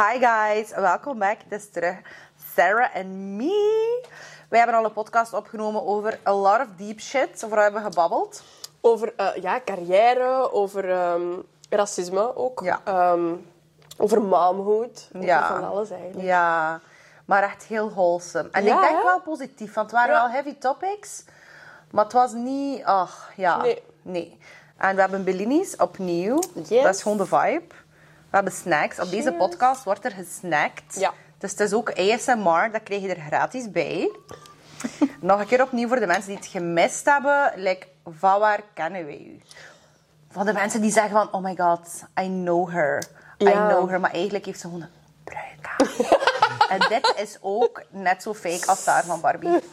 Hi guys, welkom back. Het is terug Sarah en me. Wij hebben al een podcast opgenomen over a lot of deep shit. Over hebben we gebabbeld? Over eh, ja, carrière, over ehm, racisme ook. Ja. Ehm, over momhood. Over van alles eigenlijk. Ja, maar echt heel wholesome. En Ja, ik denk hè? wel positief, want het waren Ja. wel heavy topics. Maar het was niet... Ach, ja. Nee. nee. En we hebben Bellinis opnieuw. Yes. Dat is gewoon de vibe. We hebben snacks. Op deze podcast wordt er gesnackt. Ja. Dus het is ook ASMR, dat krijg je er gratis bij. Nog een keer opnieuw voor de mensen die het gemist hebben. Like, van waar kennen wij u? Van de mensen die zeggen van, oh my god, I know her. I know her. Maar eigenlijk heeft ze gewoon een bruik aan. en dit is ook net zo fake als daar van Barbie.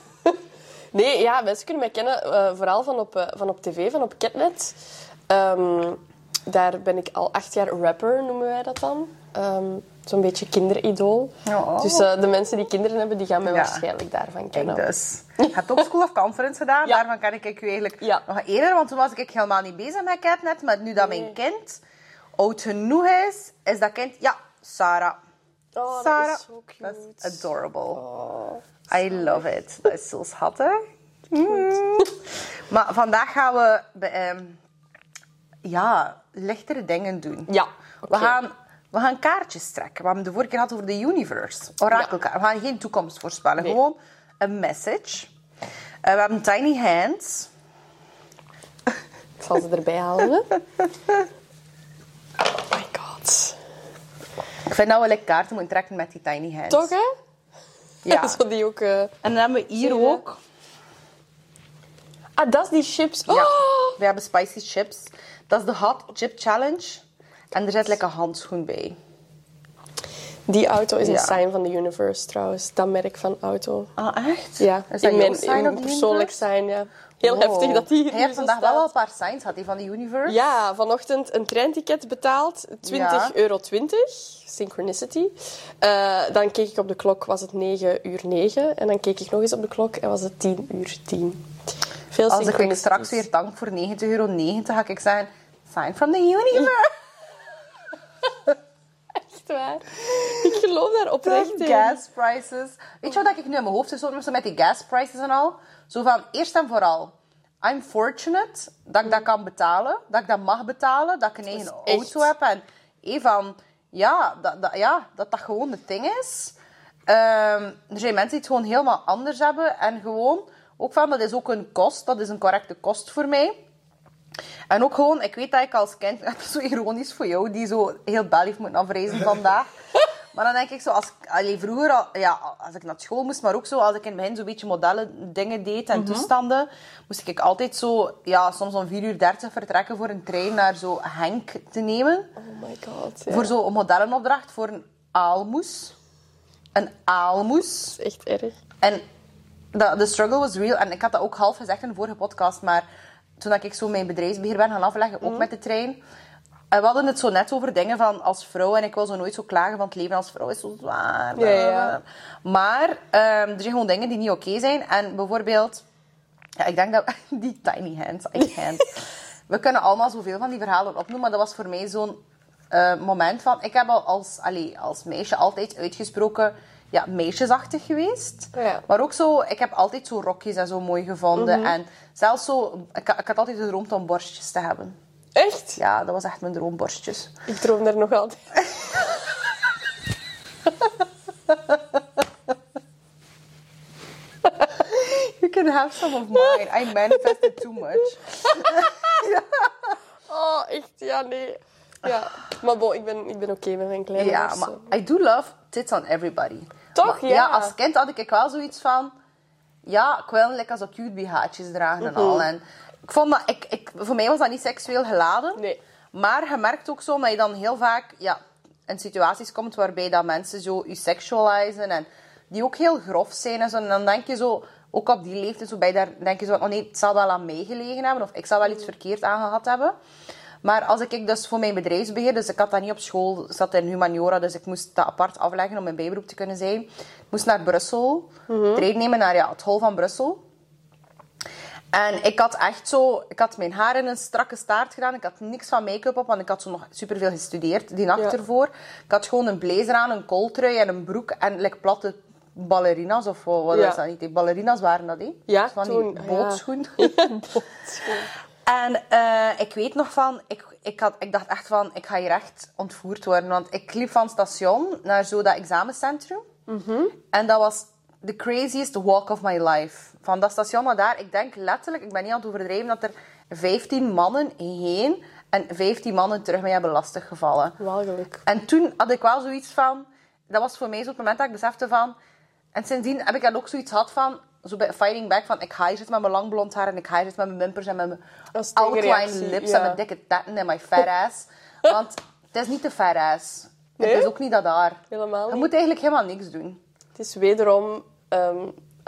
Nee, ja, mensen kunnen mij kennen eh, vooral van op, eh, van op tv, van op Catnet. Ehm, daar ben ik al acht jaar rapper, noemen wij dat dan. Ehm, Zo'n beetje kinderidool. Oh. Dus eh, de mensen die kinderen hebben, die gaan mij Ja. waarschijnlijk daarvan kennen. dus. Je hebt ook School of Conference gedaan. Ja. Daarvan kan ik u eigenlijk Ja. nog eerder. Want toen was ik helemaal niet bezig met Catnet. Maar nu dat mijn kind oud genoeg is, is dat kind... Ja, Sarah. Oh, dat Sarah. is zo Dat cute. is adorable. Oh. I love it. Dat is zo schattig. Mm. Maar vandaag gaan we bij, ehm, ja, lichtere dingen doen. Ja, We, gaan, we gaan kaartjes trekken. We hebben de vorige keer gehad over de universe. Orakelkaart. We gaan geen toekomst voorspellen. Nee. Gewoon een message. Eh, we hebben tiny hands. Ik zal ze erbij halen. Oh my god. Ik vind dat we like, kaarten moeten trekken met die tiny hands. Toch, hè? Ja. Zo die ook... eh, En dan hebben we hier ook... Ah, dat is die chips. Ja, Oh! we hebben spicy chips. Dat is de Hot Chip Challenge. En er zit lekker een handschoen bij. Die auto is een Ja. sign van de universe, trouwens. Dat merk van auto. Ah, echt? Ja, Is dat in mijn, sign in persoonlijk sign, ja. Heel Wow. heftig dat die hier Hij heeft vandaag wel staat. een paar signs, had hij van de universe? Ja, vanochtend een treinticket betaald. 20 Ja. euro 20. Synchronicity. Eh, dan keek ik op de klok, was het 9 uur 9. En dan keek ik nog eens op de klok en was het 10 uur 10. Veel Als ik straks weer dank voor 90,90 euro, ga ik zeggen... Sign from the universe. Echt waar. Ik geloof daar oprecht De in. gas prices. Weet je wat ik nu in mijn hoofd zit? Zo met die gas prices en al. Zo van, eerst en vooral... I'm fortunate dat ik dat kan betalen. Dat ik dat mag betalen. Dat ik een eigen echt- auto heb. En van... Ja, dat dat, ja, dat, dat gewoon het ding is. Ehm, er zijn mensen die het gewoon helemaal anders hebben. En gewoon... Ook van, dat is ook een kost. Dat is een correcte kost voor mij. En ook gewoon, ik weet dat ik als kind, het is zo ironisch voor jou, die zo heel heeft moeten afreizen vandaag. Maar dan denk ik zo, als, allee, vroeger, al- ja, als ik naar school moest, maar ook zo, als ik in het begin zo'n beetje modellen dingen deed en toestanden, moest ik altijd zo, ja, soms om 4 uur 30 vertrekken voor een trein naar zo Henk te nemen. Oh my god. Ja. Voor zo'n modellenopdracht voor een aalmoes. Een aalmoes. Dat is echt erg. En de, de struggle was real. En ik had dat ook half gezegd in de vorige podcast. Maar toen ik zo mijn bedrijfsbeheer ben gaan afleggen, Mhm. ook met de trein. En we hadden het zo net over dingen van als vrouw. En ik wil zo nooit zo klagen van het leven als vrouw is zo zwaar. Ja, ja, ja. Maar ehm, er zijn gewoon dingen die niet oké zijn. En bijvoorbeeld... Ja, ik denk dat... Die tiny hands. I can't. we kunnen allemaal zoveel van die verhalen opnoemen. Maar dat was voor mij zo'n eh, moment van... Ik heb al als, allee, als meisje altijd uitgesproken... Ja, meisjesachtig geweest. Ja. Maar ook zo... Ik heb altijd zo rokjes en zo mooi gevonden. En zelfs zo... Ik, ik had altijd gedroomd om borstjes te hebben. Echt? Ja, dat was echt mijn droom, borstjes. Ik droom daar nog altijd. You can have some of mine. I manifested too much. Oh, echt? Ja, nee. Ja. Maar bon, ik ben, ik ben oké met mijn kleine Ja, maar I do love tits on everybody. Toch? Ja. als kind had ik wel zoiets van... Ja, ik wil lekker zo cute BH'tjes dragen en al. En ik vond dat... Ik, ik, voor mij was dat niet seksueel geladen. Nee. Maar je merkt ook zo dat je dan heel vaak... Ja, in situaties komt waarbij dat mensen zo je sexualizen. En die ook heel grof zijn en zo. En dan denk je zo... Ook op die leeftijd, zo bij daar, denk je zo... Oh nee, het zal wel aan mij gelegen hebben. Of ik zal wel iets verkeerd aangehad hebben. Maar als ik dus voor mijn bedrijfsbeheer, dus ik had dat niet op school, ik zat in humaniora, dus ik moest dat apart afleggen om mijn bijberoep te kunnen zijn. Ik moest naar Brussel, trein nemen naar ja, het hol van Brussel. En ik had echt zo... Ik had mijn haar in een strakke staart gedaan. Ik had niks van make-up op, want ik had zo nog superveel gestudeerd die nacht Ja. ervoor. Ik had gewoon een blazer aan, een kooltrui en een broek en like, platte ballerina's of wat Ja. is dat niet? Die ballerina's waren dat, hè? Ja, Van toen, die ja. bootschoen. En eh, ik weet nog van, ik, ik, had, ik dacht echt van, ik ga hier echt ontvoerd worden. Want ik liep van het station naar zo dat examencentrum. En dat was the craziest walk of my life. Van dat station naar daar, ik denk letterlijk, ik ben niet aan het overdrijven, dat er 15 mannen heen en 15 mannen terug mij hebben lastiggevallen. Walgelijk. En toen had ik wel zoiets van... Dat was voor mij zo het moment dat ik besefte van... En sindsdien heb ik dan ook zoiets gehad van... Zo bij Fighting Back van... Ik ga hier zitten met mijn lang blond haar... En ik ga hier zitten met mijn wimpers en met mijn outline lips... ja. En mijn dikke tetten en mijn fat ass. Want het is niet de fat ass. Nee? Het is ook niet dat daar. Helemaal Je niet. moet eigenlijk helemaal niks doen. Het is wederom... ehm,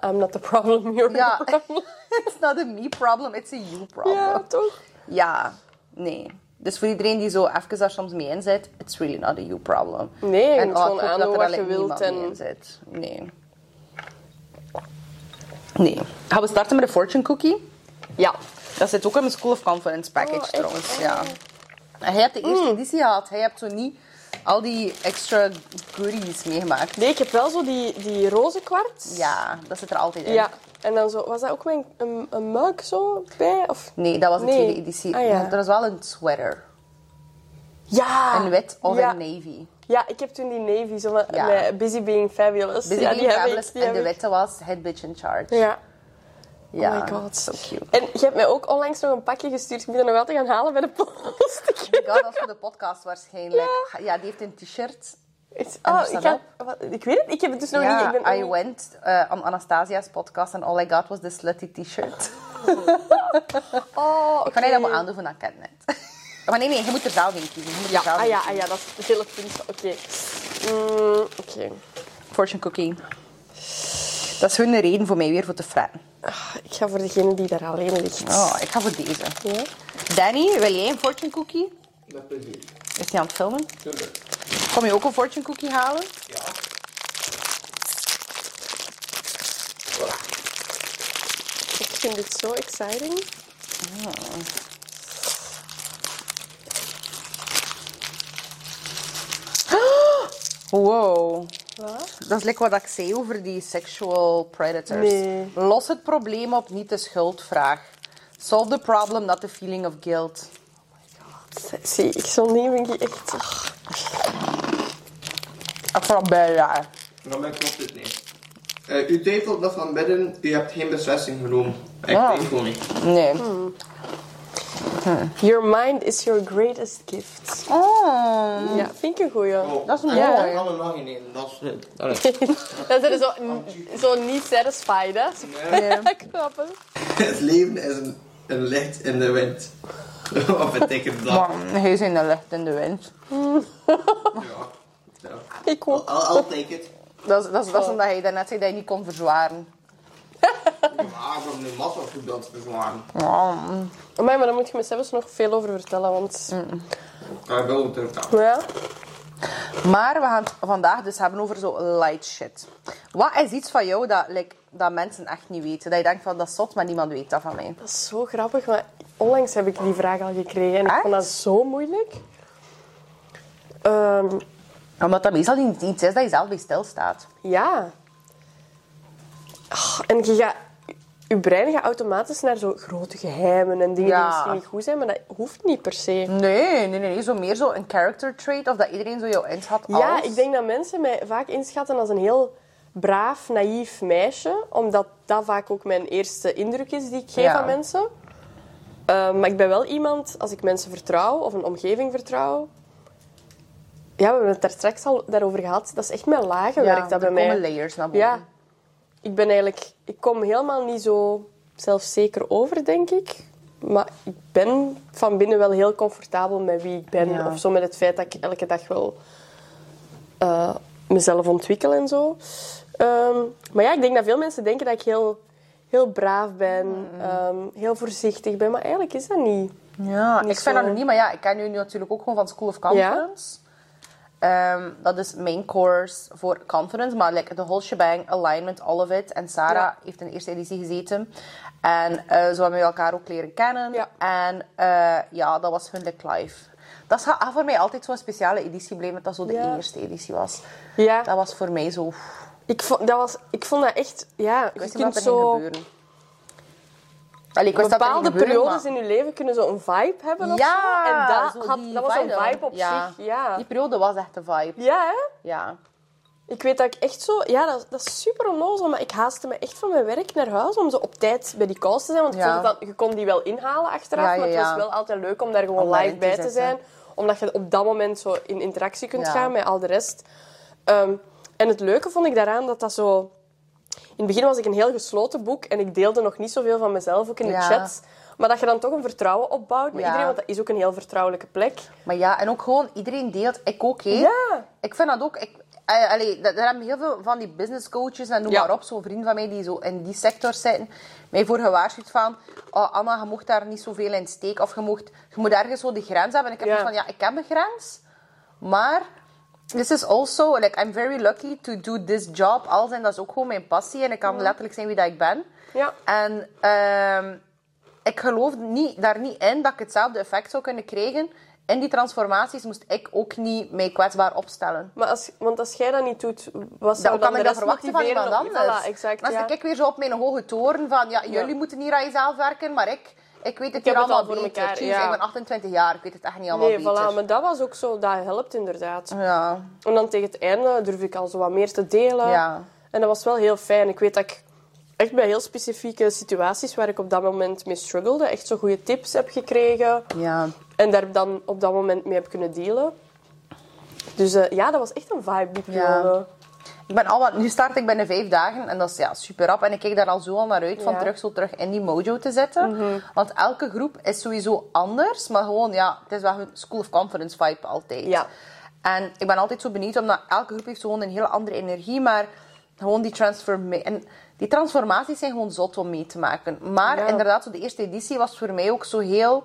I'm not the problem, you're Ja. the problem. It's not a me problem, it's a you problem. Ja, toch? Ja, nee. Dus voor iedereen die zo even daar soms mee in zit, it's really not a you problem. Nee, je en moet oh, gewoon aandoen wat je wilt en- mee in zit. Nee. Nee. Gaan we starten met de fortune cookie? Ja. Dat zit ook in mijn School of Confidence package Oh, trouwens. Oh. Ja. En hij hebt de eerste editie gehad. Hij hebt zo niet al die extra goodies meegemaakt. Nee, ik heb wel zo die, die roze kwarts. Ja, dat zit er altijd in. Ja. En dan zo... Was dat ook mijn een, een mug zo bij? Of... Nee, dat was de Nee. tweede editie. Ah, ja. Er was wel een sweater. Ja! Een wit of ja. een navy. Ja, ik heb toen die navy, zo met, Ja. met Busy Being Fabulous. Busy ja, Being die heb Fabulous. ik, die en de witte was Head Bitch in Charge. Ja. Ja. Oh my god. So cute. En je hebt mij ook onlangs nog een pakje gestuurd. Ik moet dat nog altijd gaan halen bij de post. Ik God, dat is voor de podcast waarschijnlijk. Ja, die heeft een t-shirt. Oh, ik, staat ga, wat, ik weet het, ik heb het dus nog ja, niet. Ik ben I went uh, on Anastasia's podcast and all I got was this slutty t-shirt. Oh, Ik kan hij dat maar aandoen van dat ken net. Maar nee, nee, je moet er zelf in kiezen. Je moet er Ja, zelf ah, in ja, kiezen. ah, ja, dat is het hele punt. Oké. Mm, Oké. Fortune cookie. Dat is hun reden voor mij weer voor te fretten. Ah, Ik ga voor degene die daar alleen ligt. Oh, ik ga voor deze. Ja? Danny, wil jij een fortune cookie? Met plezier. Is hij aan het filmen? Tuurlijk. Kom je ook een fortune cookie halen? Ja. Ik vind dit zo exciting. Wow. Wat? Dat is like wat ik zei over die sexual predators. Nee. Los het probleem op, niet de schuldvraag. Solve the problem, not the feeling of guilt. Zie, ik zo niet echt... Ik vond het. Van mij klopt het niet. Eh, u twijfelt dat van binnen, u hebt geen beslissing genomen. Ik Ja. twijfel niet. Nee. Your mind is your greatest gift. Oh. Ja, vind ik een goeie. Oh, Dat is en mooi. Ik kan er nog een Dat is. Dat is zo, zo niet satisfied, hè? Nee. Het leven is een, een licht in de wind. Wat betekent dat? Maar hij is in de lucht in de wind. Ja. ja. Ik I'll, ook. I'll take it. Dat is, dat is, dat is omdat hij daarnet zei dat hij niet kon verzwaren. Ja, ik heb nu massa goed dat te verzwaren. Ja. Amai, maar daar moet je me zelfs nog veel over vertellen, want... Ik wil het terug Ja? Maar we gaan het vandaag dus hebben over zo light shit. Wat is iets van jou dat, like, dat mensen echt niet weten? Dat je denkt van, dat is zot, maar niemand weet dat van mij. Dat is zo grappig, maar onlangs heb ik die vraag al gekregen en ik vond dat zo moeilijk. Ehm, Omdat dat meestal niet iets is dat je zelf bij stilstaat. ja. En je gaat... Je brein gaat automatisch naar zo grote geheimen en dingen Ja. die misschien niet goed zijn, maar dat hoeft niet per se. Nee, nee, nee, nee. Zo meer zo een character trait of dat iedereen zo jou inschat als... Ja, ik denk dat mensen mij vaak inschatten als een heel braaf, naïef meisje. Omdat dat vaak ook mijn eerste indruk is die ik geef Ja. aan mensen. Eh, maar ik ben wel iemand, als ik mensen vertrouw of een omgeving vertrouw... Ja, we hebben het daar straks al daarover gehad. Dat is echt met lagen ja, werkt dat bij mij. komen layers naar boven. Ja. Ik ben eigenlijk... Ik kom helemaal niet zo zelfzeker over, denk ik. Maar ik ben van binnen wel heel comfortabel met wie ik ben. Ja. Of zo met het feit dat ik elke dag wel eh, mezelf ontwikkel en zo. Ehm, maar ja, ik denk dat veel mensen denken dat ik heel, heel braaf ben. ehm, heel voorzichtig ben. Maar eigenlijk is dat niet. Ja, Niet ik vind zo. dat nog niet, maar ja, ik ken nu natuurlijk ook gewoon van School of Conference. Ehm, dat is main course voor confidence, maar like, the whole shebang, alignment, all of it. En Sarah Ja. heeft in de eerste editie gezeten. En eh, zo hebben we elkaar ook leren kennen. Ja. En eh, ja, dat was hun like, live. Dat is voor mij altijd zo'n speciale editie blijven, dat dat zo de Ja. eerste editie was. Ja, Dat was voor mij zo... ik vond dat, was, ik vond dat echt... Ja, Ik je wist niet wat kunt er ging zo... gebeuren. Allee, dat Bepaalde periodes maar- in je leven kunnen zo een vibe hebben of Ja, zo. En dat, zo had, dat was een vibe. op Ja. zich. Ja. Die periode was echt een vibe. ja, hè? Ja. Ik weet dat ik echt zo... Ja, dat, dat is super onnozel, maar ik haastte me echt van mijn werk naar huis om zo op tijd bij die calls te zijn. Want ik vond dan, je kon die wel inhalen achteraf, maar het was wel altijd leuk om daar gewoon Om live bij te zijn. Omdat je op dat moment zo in interactie kunt gaan met al de rest. Ehm, en het leuke vond ik daaraan dat dat zo... In het begin was ik een heel gesloten boek en ik deelde nog niet zoveel van mezelf, ook in de Ja. chats. Maar dat je dan toch een vertrouwen opbouwt met Ja. iedereen, want dat is ook een heel vertrouwelijke plek. Maar ja, en ook gewoon iedereen deelt. Ik ook, hè. Ja. Ik vind dat ook... Ik, eh, allee, daar hebben heel veel van die business coaches en noem Ja. maar op. Zo'n vriend van mij die zo in die sector zitten. Mij voor gewaarschuwd van... Oh, Anna, je mocht daar niet zoveel in steken. Of je, mocht, je moet ergens zo die grens hebben. En ik heb Ja. zoiets van... Ja, ik heb een grens. Maar... This is also... Like, I'm very lucky to do this job. Al zijn dat is ook gewoon mijn passie. En ik kan letterlijk zijn wie dat ik ben. Ja. En ehm, ik geloof niet, daar niet in dat ik hetzelfde effect zou kunnen krijgen. In die transformaties moest ik ook niet mij kwetsbaar opstellen. Maar als, want als jij dat niet doet, wat zou Dan dan kan de ik dat rest verwachten van iemand anders. Voilà, exact, ja. zit ik weer zo op mijn hoge toren van... Ja, jullie Ja. moeten hier aan jezelf werken, maar ik... Ik weet het heb hier het allemaal al voor beter. elkaar, ja. Ik ben 28 jaar, ik weet het echt niet allemaal Nee, beter. voilà, maar dat was ook zo, dat helpt inderdaad. Ja, En dan tegen het einde durf ik al zo wat meer te delen. ja. En dat was wel heel fijn. Ik weet dat ik echt bij heel specifieke situaties waar ik op dat moment mee struggelde, echt zo goede tips heb gekregen. ja. En daar dan op dat moment mee heb kunnen dealen. Dus eh, ja, dat was echt een vibe, die Ja. Ik ben al wat, nu start ik binnen vijf dagen en dat is ja, super rap. En ik kijk daar al zo al naar uit van Ja. Mhm. terug, zo terug in die mojo te zitten. Want elke groep is sowieso anders, maar gewoon, ja, het is wel hun school of confidence vibe altijd. Ja. En ik ben altijd zo benieuwd, omdat elke groep heeft gewoon een hele andere energie, maar gewoon die transformatie... En die transformaties zijn gewoon zot om mee te maken. Maar Ja. inderdaad, zo de eerste editie was voor mij ook zo heel...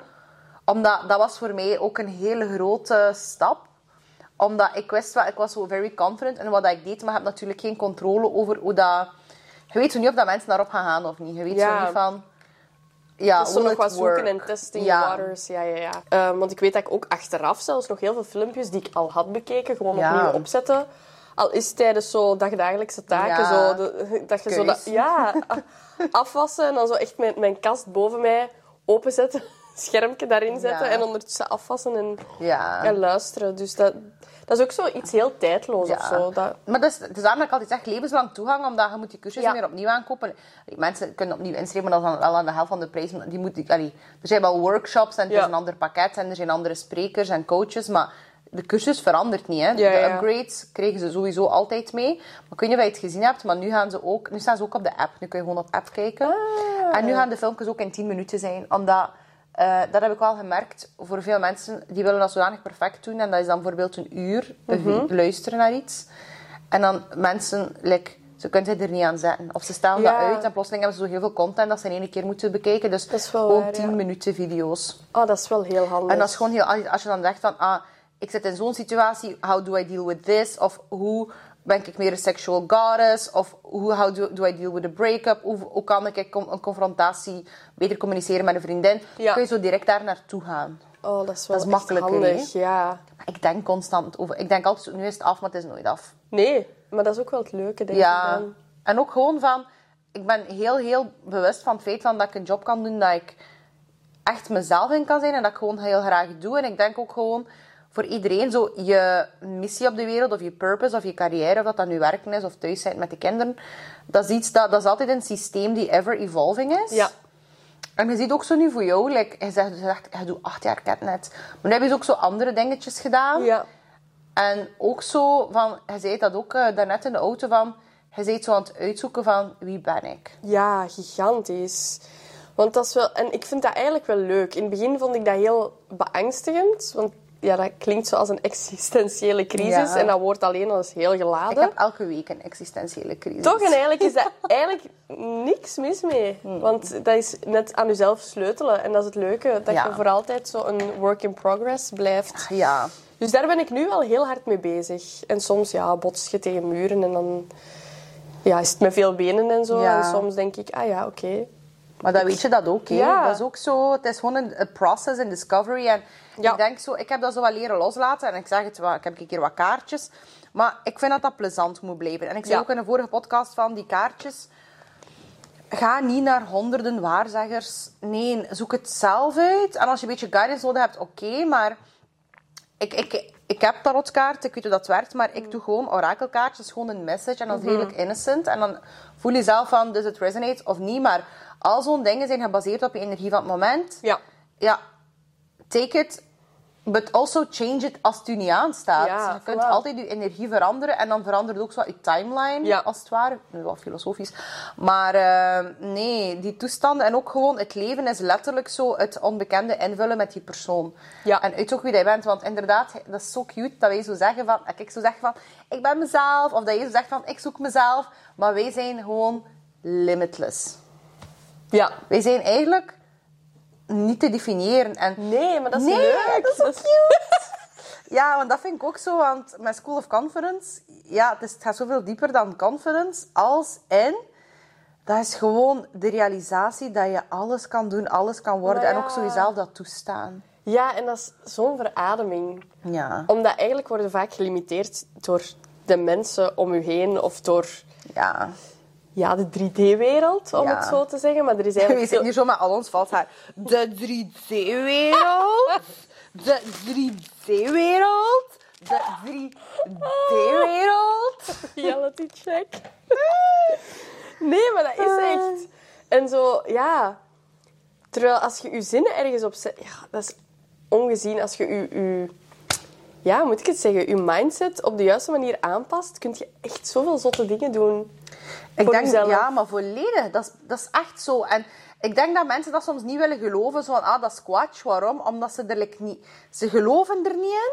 Omdat dat was voor mij ook een hele grote stap omdat ik wist wel, ik was zo very confident in wat ik deed, maar ik heb natuurlijk geen controle over hoe dat... Je weet zo niet of dat mensen daarop gaan gaan of niet. Je weet Ja. zo niet van... Ja, Dat is nog wat zoeken en testing Ja. waters. Ja, ja, ja. Ehm, want ik weet dat ik ook achteraf zelfs nog heel veel filmpjes die ik al had bekeken, gewoon Ja. opnieuw opzetten. Al is het tijdens zo dagdagelijkse taken, zo, de- dat je zo dat, ja, afwassen en dan zo echt mijn, mijn kast boven mij openzetten, schermpje daarin zetten en ondertussen afwassen en, en luisteren. Dus dat, dat is ook zo iets heel tijdloos Ja. of zo. Dat, Maar dat is, het is daarom dat ik altijd zeg, levenslang toegang, omdat je moet die cursussen Ja. weer opnieuw aankopen. Mensen kunnen opnieuw inschrijven, maar dat is dan wel aan de helft van de prijs. Die moet, allee, er zijn wel workshops en het is een ander pakket en er zijn andere sprekers en coaches, maar de cursus verandert niet. Hè. Ja, de ja. upgrades krijgen ze sowieso altijd mee. Maar ik weet niet of je het gezien hebt, maar nu, gaan ze ook, nu staan ze ook op de app. Nu kun je gewoon op app kijken. Ah. En nu gaan de filmpjes ook in 10 minuten zijn, omdat... eh, dat heb ik wel gemerkt voor veel mensen. Die willen dat zodanig perfect doen. En dat is dan bijvoorbeeld een uur Mhm. luisteren naar iets. En dan mensen, like, ze kunnen er niet aan zetten. Of ze stellen Ja. dat uit en plotseling hebben ze zo heel veel content dat ze in één keer moeten bekijken. Dus gewoon waar, 10 ja. minuten video's. oh, dat is wel heel handig. En dat is gewoon heel... Als als je dan zegt van... Ah, ik zit in zo'n situatie. How do I deal with this? Of hoe ben ik meer een sexual goddess? Of hoe how do, do I deal with a breakup? Hoe, hoe kan ik een confrontatie beter communiceren met een vriendin? Ja. Kun je zo direct daar naartoe gaan. Oh, dat is wel Dat is makkelijker, handig, ja. Ik denk constant over... Ik denk altijd, nu is het af, maar het is nooit af. Nee, maar dat is ook wel het leuke, denk ik Ja, dan. en ook gewoon van... Ik ben heel, heel bewust van het feit van dat ik een job kan doen dat ik echt mezelf in kan zijn en dat ik gewoon heel graag doe. En ik denk ook gewoon voor iedereen zo je missie op de wereld of je purpose of je carrière, of dat dat nu werken is of thuis zijn met de kinderen, dat is iets dat, dat is altijd een systeem die ever evolving is. Ja. En je ziet ook zo nu voor jou, like, je zegt, je doet acht jaar ketnet. Maar nu heb je ook zo andere dingetjes gedaan. Ja. En ook zo van, je zei dat ook eh, daarnet in de auto van, je bent zo aan het uitzoeken van wie ben ik. Ja, gigantisch. Want dat is wel... En ik vind dat eigenlijk wel leuk. In het begin vond ik dat heel beangstigend. Want ja, dat klinkt zoals een existentiële crisis. Ja. En dat woord alleen al is heel geladen. Ik heb elke week een existentiële crisis. Toch, en eigenlijk is daar eigenlijk niks mis mee. Hmm. Want dat is net aan jezelf sleutelen. En dat is het leuke, dat Ja. je voor altijd zo een work in progress blijft. Ja. Dus daar ben ik nu wel heel hard mee bezig. En soms ja, bots je tegen muren en dan ja, is het met veel benen en zo. Ja. En soms denk ik, ah ja, oké. Maar dan weet je dat ook. hè. Ja. Dat is ook zo. Het is gewoon een, een process in discovery. En Ja. ik denk zo, ik heb dat zo wel leren loslaten. En ik zeg het wel, ik heb een keer wat kaartjes. Maar ik vind dat dat plezant moet blijven. En ik zei Ja. ook in een vorige podcast van die kaartjes. Ga niet naar honderden waarzeggers. Nee, zoek het zelf uit. En als je een beetje guidance nodig hebt, oké. maar ik, ik, ik heb tarotkaarten, ik weet hoe dat werkt, maar ik doe gewoon orakelkaartjes. Gewoon een message en dat is redelijk innocent. En dan voel je zelf van, does it resonate of niet? Maar al zo'n dingen zijn gebaseerd op je energie van het moment. Ja. Ja, take it, but also change it als het u niet aanstaat. Ja, je kunt voilà. altijd je energie veranderen en dan verandert ook zo wat je timeline, Ja. als het ware. Nu wel filosofisch. Maar eh, nee, die toestanden en ook gewoon het leven is letterlijk zo het onbekende invullen met die persoon. Ja. En uit ook wie jij bent, want inderdaad, dat is zo cute dat wij zo zeggen van, ik zo zeg van, ik ben mezelf, of dat je zo zegt van, ik zoek mezelf, maar wij zijn gewoon limitless. Ja. Wij zijn eigenlijk niet te definiëren. En Nee, maar dat is Nee, leuk. dat is zo cute. Ja, want dat vind ik ook zo. Want met School of Conference, ja, het, is, het gaat zoveel dieper dan conference. Als in, dat is gewoon de realisatie dat je alles kan doen, alles kan worden. En ook jezelf dat toestaan. Ja, en dat is zo'n verademing. Ja. Omdat eigenlijk worden we vaak gelimiteerd door de mensen om u heen of door Ja. Ja, de 3D-wereld, om Ja. het zo te zeggen. Maar er is We eigenlijk zitten hier zo met al ons valt haar. De 3D-wereld. De 3D-wereld. De 3D-wereld. reality check. Nee, maar dat is echt. En zo, ja. Terwijl als je je zinnen ergens op zet, ja, dat is ongezien. Als je je, je ja, moet ik het zeggen, je mindset op de juiste manier aanpast, kun je echt zoveel zotte dingen doen. Ik denk, jezelf. ja, maar volledig. Dat is, dat is echt zo. En ik denk dat mensen dat soms niet willen geloven. Zo van, ah, dat is squash. Waarom? Omdat ze er like, niet... Ze geloven er niet in.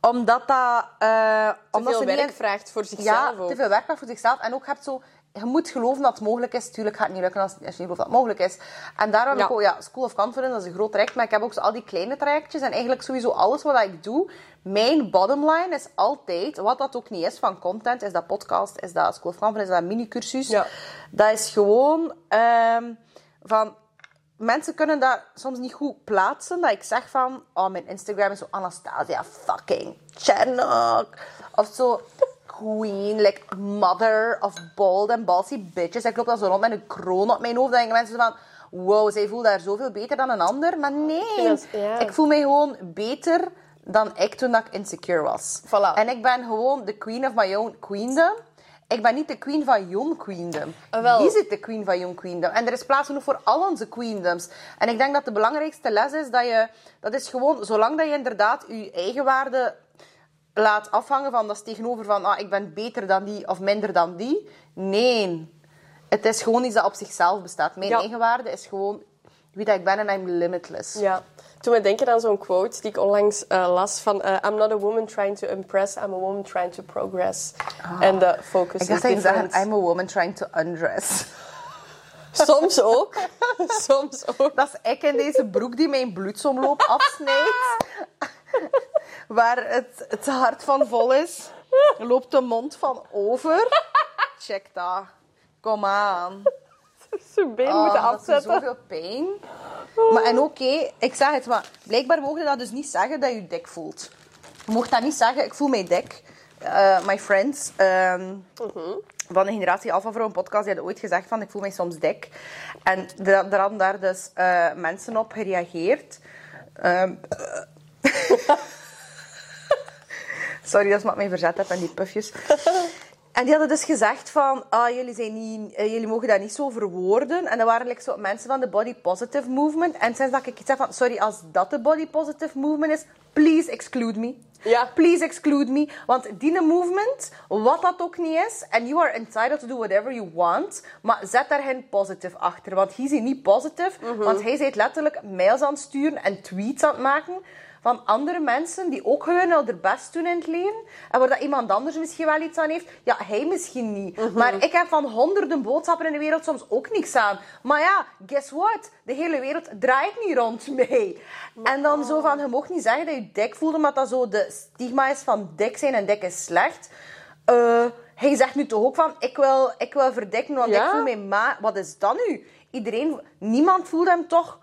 Omdat dat... eh Te omdat veel ze werk in- vraagt voor zichzelf Ja, ook. te veel werk voor zichzelf. En ook hebt zo... Je moet geloven dat het mogelijk is. Tuurlijk gaat het niet lukken als, als je niet gelooft dat het mogelijk is. En daarom heb Ja. ik ook... Ja, School of Confidence, dat is een groot traject. Maar ik heb ook al die kleine trajectjes. En eigenlijk sowieso alles wat ik doe... Mijn bottom line is altijd... Wat dat ook niet is van content. Is dat podcast? Is dat School of Confidence? Is dat mini-cursus? Ja. Dat is gewoon... ehm, van... Mensen kunnen dat soms niet goed plaatsen. Dat ik zeg van... Oh, mijn Instagram is zo Anastasia fucking Chernock. Of zo... Queen, like mother of bold and bossy bitches. Ik loop dan zo rond met een kroon op mijn hoofd. Dan denken mensen van... Wow, zij voelt daar zoveel beter dan een ander. Maar nee, ik voel mij gewoon beter dan ik toen ik insecure was. Voilà. En ik ben gewoon de queen of my own queendom. Ik ben niet de queen van young queendom. Ah, wel. Wie zit de queen van young queendom? En er is plaats genoeg voor al onze queendoms. En ik denk dat de belangrijkste les is dat je... Dat is gewoon, zolang dat je inderdaad je eigen waarde laat afhangen van... Dat is tegenover van, ah, ik ben beter dan die of minder dan die. Nee. Het is gewoon iets dat op zichzelf bestaat. Mijn Ja. eigen waarde is gewoon wie dat ik ben en I'm limitless. Ja. Toen we denken aan zo'n quote die ik onlangs eh, las van eh, I'm not a woman trying to impress, I'm a woman trying to progress. En de focus Ik is different. zeggen, I'm a woman trying to undress. Soms ook. Soms ook. Dat is ik in deze broek die mijn bloedsomloop afsnijdt. Waar het, het hart van vol is, loopt de mond van over. Check dat. Kom aan. Zijn been Oh, moeten dat doet afzetten. zoveel pijn. Maar, en oké, ik zeg het, maar blijkbaar mogen dat dus niet zeggen dat je je dik voelt. Je mocht dat niet zeggen, ik voel mij dik. Eh, my friends ehm, van de Generatie Alpha Vrouw, een podcast, die hadden ooit gezegd van ik voel mij soms dik. En er hadden daar dus eh, mensen op gereageerd. Ehm, Sorry dat ik mij verzet heb en die pufjes. En die hadden dus gezegd van, ah, jullie, zijn niet, eh, jullie mogen dat niet zo verwoorden. En dat waren like, zo mensen van de body positive movement. En sinds dat ik iets zeg van, sorry, als dat de body positive movement is, please exclude me. Ja. Please exclude me. Want die movement, wat dat ook niet is, and you are entitled to do whatever you want, maar zet daar geen positive achter. Want hij is niet positive, want hij is letterlijk mails aan het sturen en tweets aan het maken van andere mensen die ook gewoon al hun best doen in het leven. En waar dat iemand anders misschien wel iets aan heeft. Ja, hij misschien niet. Mhm. Maar ik heb van honderden boodschappen in de wereld soms ook niks aan. Maar ja, guess what? De hele wereld draait niet rond mij. En dan zo van, je mag niet zeggen dat je dik voelt, omdat dat zo de stigma is van dik zijn en dik is slecht. Eh, hij zegt nu toch ook van, ik wil, ik wil verdikken, want Ja. ik voel mij ma... Wat is dat nu? Iedereen, niemand voelt hem toch...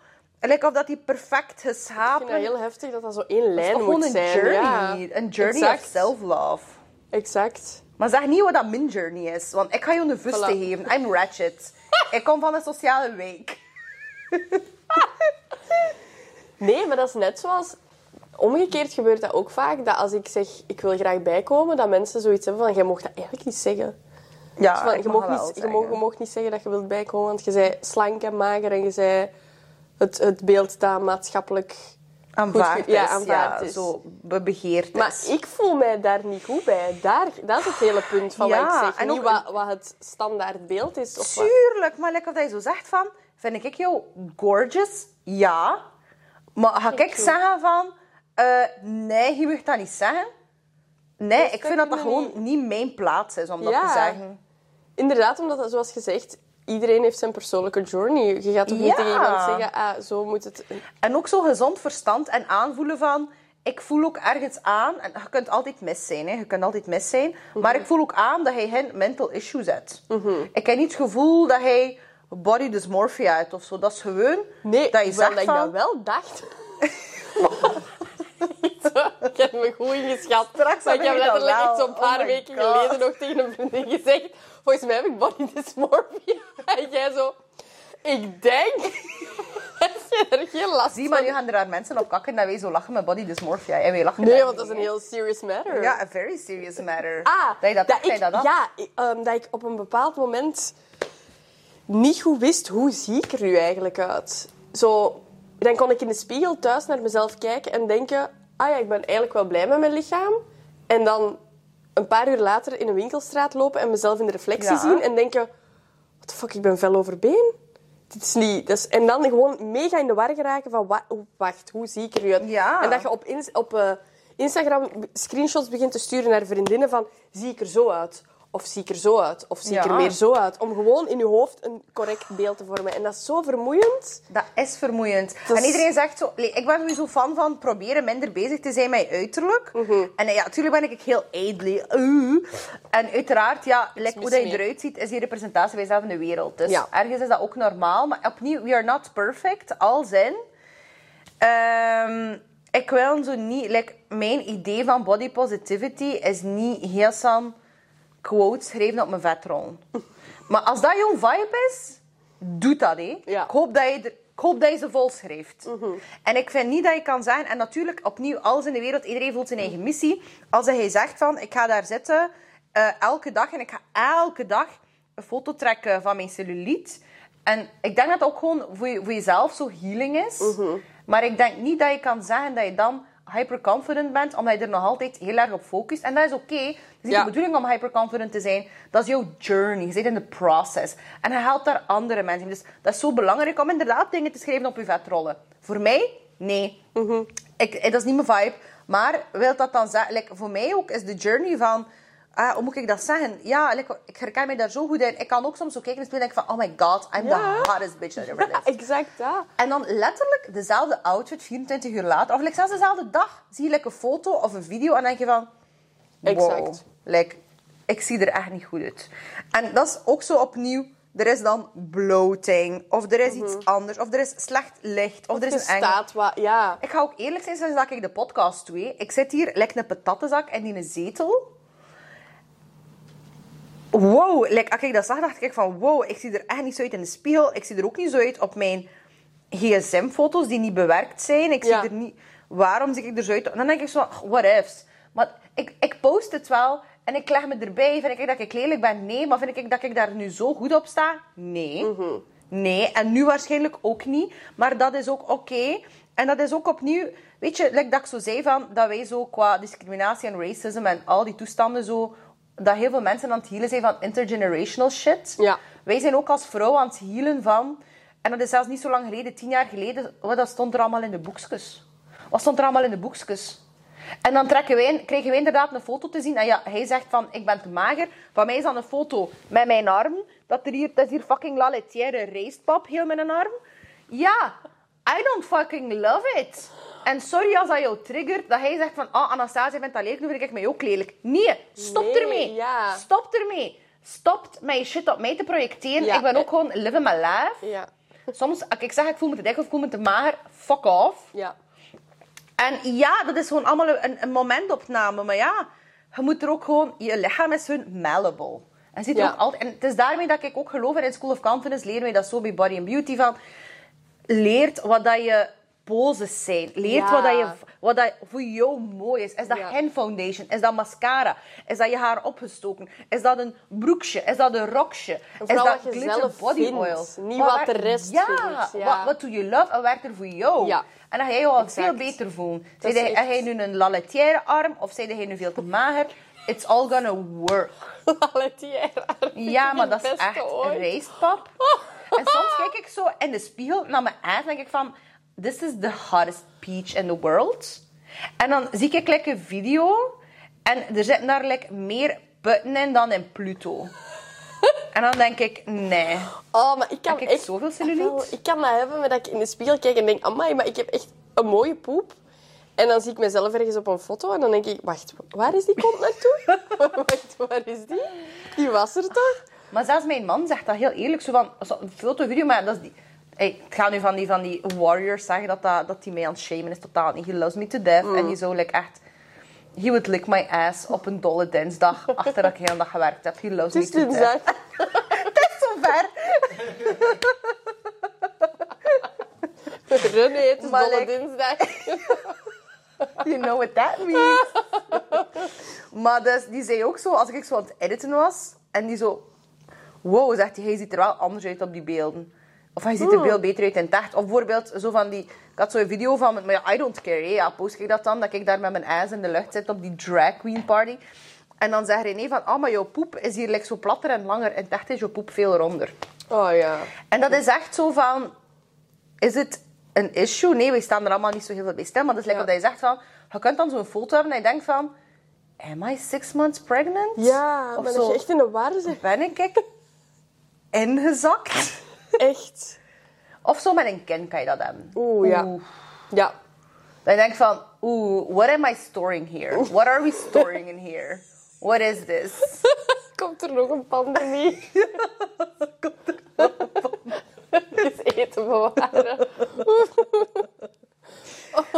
Lijkt of dat hij perfect Ik vind geschapen dat heel heftig dat dat zo één lijn moet gewoon een zijn. journey. Ja. Een journey exact. of self-love. Exact. Maar zeg niet wat dat min journey is. Want ik ga je een vuste Voilà. geven. I'm ratchet. ik kom van een sociale week. Nee, maar dat is net zoals... Omgekeerd gebeurt dat ook vaak, dat als ik zeg, ik wil graag bijkomen, dat mensen zoiets hebben van, jij mocht dat eigenlijk niet zeggen. Ja, Van, je, mag niet, je, je niet zeggen dat je wilt bijkomen, want je zei slank en mager en je zei het, het beeld dat maatschappelijk Aanvaard goed ja, is. aanvaard ja, is. Zo Maar is. ik voel mij daar niet goed bij. Daar, dat is het hele punt van Ja, wat ik zeg. en Niet ook- wat, wat het standaard beeld is. Of wat. Tuurlijk, maar lekker dat je zo zegt van... Vind ik jou gorgeous? Ja. Maar ga ik you. zeggen van... eh, nee, je mag dat niet zeggen. Nee, Dus ik vind dat dat gewoon niet mijn plaats is om dat te zeggen. Inderdaad, omdat, dat, zoals gezegd, iedereen heeft zijn persoonlijke journey. Je gaat toch niet tegen iemand zeggen, ah, zo moet het... En ook zo gezond verstand en aanvoelen van... Ik voel ook ergens aan... En je kunt altijd mis zijn, hè. Je kunt altijd mis zijn. Maar ik voel ook aan dat hij geen mental issues heeft. Ik heb niet het gevoel dat hij body dysmorphia heeft of zo. Dat is gewoon Nee, dat je zegt dat ik van... dat wel dacht. Zo, ik heb me goed ingeschat. Straks maar ik heb heb letterlijk echt zo'n Oh paar my weken God. geleden nog tegen een vriendin gezegd... Volgens mij heb ik body dysmorphia. En jij zo... Ik denk... dat je er geen last Zie, maar nu gaan er daar mensen op kakken dat wij zo lachen met body dysmorphia. En wij lachen Nee, want dat is een heel serious matter. Ja, a very serious matter. Ah, dat je dat, dat, ik, dat. Ja, ehm, dat ik op een bepaald moment niet goed wist hoe zie ik er nu eigenlijk uit. Zo, dan kon ik in de spiegel thuis naar mezelf kijken en denken... Ah ja, ik ben eigenlijk wel blij met mijn lichaam. En dan een paar uur later in een winkelstraat lopen en mezelf in de reflectie Ja. zien en denken... What the fuck, ik ben fel over been. Dit is niet... Is, en dan gewoon mega in de war geraken van... wa- oh, wacht, hoe zie ik er nu uit? Ja. En dat je op, op eh, Instagram screenshots begint te sturen naar vriendinnen van... Zie ik er zo uit? Of zie ik er zo uit? Of zie ik er meer zo uit? Om gewoon in je hoofd een correct beeld te vormen. En dat is zo vermoeiend. Dat is vermoeiend. En iedereen zegt zo... Ik ben sowieso fan van proberen minder bezig te zijn met je uiterlijk. Mhm. En eh, ja, natuurlijk ben ik heel. Uh. En uiteraard, ja, like, hoe dat je eruit ziet, is die representatie bij jezelf in de wereld. Dus Ja. ergens is dat ook normaal. Maar opnieuw, we are not perfect. Als in... Ehm, ik wil zo niet... Like, mijn idee van body positivity is niet heel snel quotes schrijven op mijn vetrol. Maar als dat jouw vibe is, doe dat. Ja. Ik, hoop dat je er, ik hoop dat je ze vol schrijft. En ik vind niet dat je kan zeggen... En natuurlijk, opnieuw, alles in de wereld, iedereen voelt zijn eigen missie. Als hij zegt van, ik ga daar zitten eh, elke dag en ik ga elke dag een foto trekken van mijn cellulite. En ik denk dat dat ook gewoon voor, je, voor jezelf zo healing is. Maar ik denk niet dat je kan zeggen dat je dan hyperconfident bent, omdat je er nog altijd heel erg op focust. En dat is oké. Het is niet Ja. de bedoeling om hyperconfident te zijn. Dat is jouw journey. Je zit in de process. En je helpt daar andere mensen. Dus dat is zo belangrijk om inderdaad dingen te schrijven op je vetrollen. Voor mij? Nee. ik, eh, dat is niet mijn vibe. Maar wil dat dan zeggen... Like, voor mij ook is de journey van... ah, hoe moet ik dat zeggen? Ja, like, ik herken mij daar zo goed in. Ik kan ook soms zo kijken en denken van... Oh my god, I'm Ja. the hottest bitch that ever lived. Exact dat. En dan letterlijk dezelfde outfit, 24 uur later, of like, zelfs dezelfde dag, zie je like, een foto of een video en denk je van... Wow, Exact. like, ik zie er echt niet goed uit. En dat is ook zo opnieuw, er is dan bloating, of er is iets anders, of er is slecht licht, of er is een eng... staat wat... Ja. Ik ga ook eerlijk zijn sinds dat ik de podcast doe. Ik zit hier, lijkt een patattenzak in die zetel. Wow, like, als ik dat zag, dacht ik van wow, ik zie er echt niet zo uit in de spiegel. Ik zie er ook niet zo uit op mijn gsm-foto's die niet bewerkt zijn. Ik Ja. zie er niet... Waarom zie ik er zo uit? En dan denk ik zo, what ifs. Maar ik, ik post het wel en ik leg me erbij. Vind ik dat ik lelijk ben? Nee. Maar vind ik dat ik daar nu zo goed op sta? Nee. Nee. En nu waarschijnlijk ook niet. Maar dat is ook oké. En dat is ook opnieuw... Weet je, like dat ik zo zei van... Dat wij zo qua discriminatie en racism en al die toestanden zo... Dat heel veel mensen aan het healen zijn van intergenerational shit. Ja. Wij zijn ook als vrouw aan het healen van... En dat is zelfs niet zo lang geleden, tien jaar geleden... Wat dat stond er allemaal in de boekjes. Wat stond er allemaal in de boekjes? En dan trekken wij, krijgen wij inderdaad een foto te zien. En ja, hij zegt van, ik ben te mager. Van mij is dan een foto met mijn arm. Dat, er hier, dat is hier fucking laletière rijstpap, heel mijn arm. Ja, I don't fucking love it. En sorry als dat jou triggert, dat hij zegt van, ah, Anastasia vindt dat lelijk, nu vind ik mij ook lelijk. Nee, stop Nee, ermee. ja. Stop ermee. Stop met je shit op mij te projecteren. Ja, ik ben ook eh. gewoon living my life. Ja. Soms, als ik zeg ik voel me te dik of ik voel me te mager, fuck off. Ja. En ja, dat is gewoon allemaal een, een momentopname. Maar ja, je moet er ook gewoon... Je lichaam is hun malleable. En, ziet Ja. ook altijd, en het is daarmee dat ik ook geloof in School of Confidence. Leren wij dat zo bij Body and Beauty van... Leert wat dat je poses zijn. Leert Ja. wat, dat je, wat dat voor jou mooi is. Is dat Ja. hand foundation? Is dat mascara? Is dat je haar opgestoken? Is dat een broekje? Is dat een rokje? Is dat wat je glitter zelf body vindt. oil? Niet wat de werkt- rest ja, vindt, ja. Wat, wat doe je love en werkt er voor jou? Ja. En dan ga je je al veel beter voelen. Hij, echt- hij nu een laletière arm of zei hij nu veel te mager? It's all gonna work. Laletière. Ja, maar dat is echt ooit. rijstpap. En soms kijk ik zo in de spiegel naar mijn ass en denk ik van... This is the hottest peach in the world. En dan zie ik like, een video en er zitten daar like, meer putten in dan in Pluto. En dan denk ik, nee. Oh, maar ik kan Heb ik echt... zoveel cellulite? Ik kan dat hebben met dat ik in de spiegel kijk en denk... Amai, maar ik heb echt een mooie poep. En dan zie ik mezelf ergens op een foto en dan denk ik... Wacht, waar is die kont naartoe? wacht, waar is die? Die was er toch? Maar zelfs mijn man zegt dat heel eerlijk. Zo van, een foto, video, maar dat is die... Hey, ik ga nu van die, van die warriors zeggen dat, dat, dat die mij aan het shamen is. Totaal niet. He loves me to death. Mm. En die zo like, echt... He would lick my ass op een dolle dinsdag. Achter dat ik heel dag gewerkt heb. He loves Het me to death. Het is zover. René, het is Maar dolle like- dinsdag. You know what that means. maar dus, die zei ook zo, als ik zo aan het editen was... En die zo... Wow, zegt hij, hij ziet er wel anders uit op die beelden. Of hij ziet er veel beter uit in het echt. Of bijvoorbeeld, zo van die... Ik had zo'n video van... Maar ja, I don't care. hè. Ja, post ik dat dan? Dat ik daar met mijn ass in de lucht zit op die drag queen party. En dan zegt René van... Oh, maar jouw poep is hier like, zo platter en langer. In het echt is jouw poep veel ronder. Oh ja. En dat is echt zo van... Is het een issue? Nee, we staan er allemaal niet zo heel veel bij stil. Maar dat is lekker Ja. wat hij zegt van... Je kunt dan zo'n foto hebben en je denkt van... Am I six months pregnant? Ja, Of maar zo. dat je echt in de war. Ben ik ingezakt? Echt. Of zo met een kind kan je dat hebben. Oeh, ja. Ja. Dat je denkt van... Oeh, what am I storing here? What are we storing in here? What is this? Komt er nog een pandemie? Komt er is eten bewaren.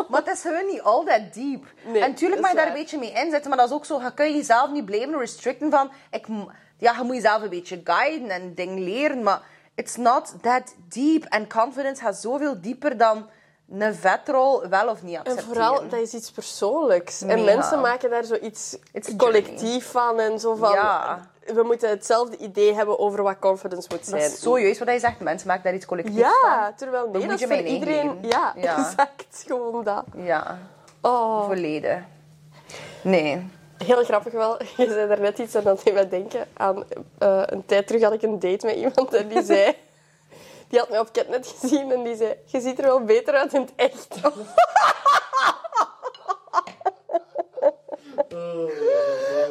Maar het is gewoon niet all that deep. Nee, en natuurlijk dat mag je daar een beetje mee inzetten, maar dat is ook zo, je kun je jezelf niet blijven restricten van, ik, ja, je moet jezelf een beetje guiden en dingen leren, maar it's not that deep. En confidence gaat zoveel dieper dan een vetrol wel of niet En accepteren. vooral, dat is iets persoonlijks. En mensen maken daar zoiets It's collectief van. En zo van, Ja. we moeten hetzelfde idee hebben over wat confidence moet zijn. Dat is zo juist wat hij zegt, mensen maken daar iets collectiefs Ja, van. terwijl nee, Dat is je voor iedereen... Ja, Ja. exact. Gewoon dat. Ja, Oh, volledig. Nee. Heel grappig wel. Je zei daar net iets aan dat deed mij denken aan... eh, een tijd terug had ik een date met iemand en die zei... Die had mij op Catnet gezien en die zei... Je ziet er wel beter uit in het echt.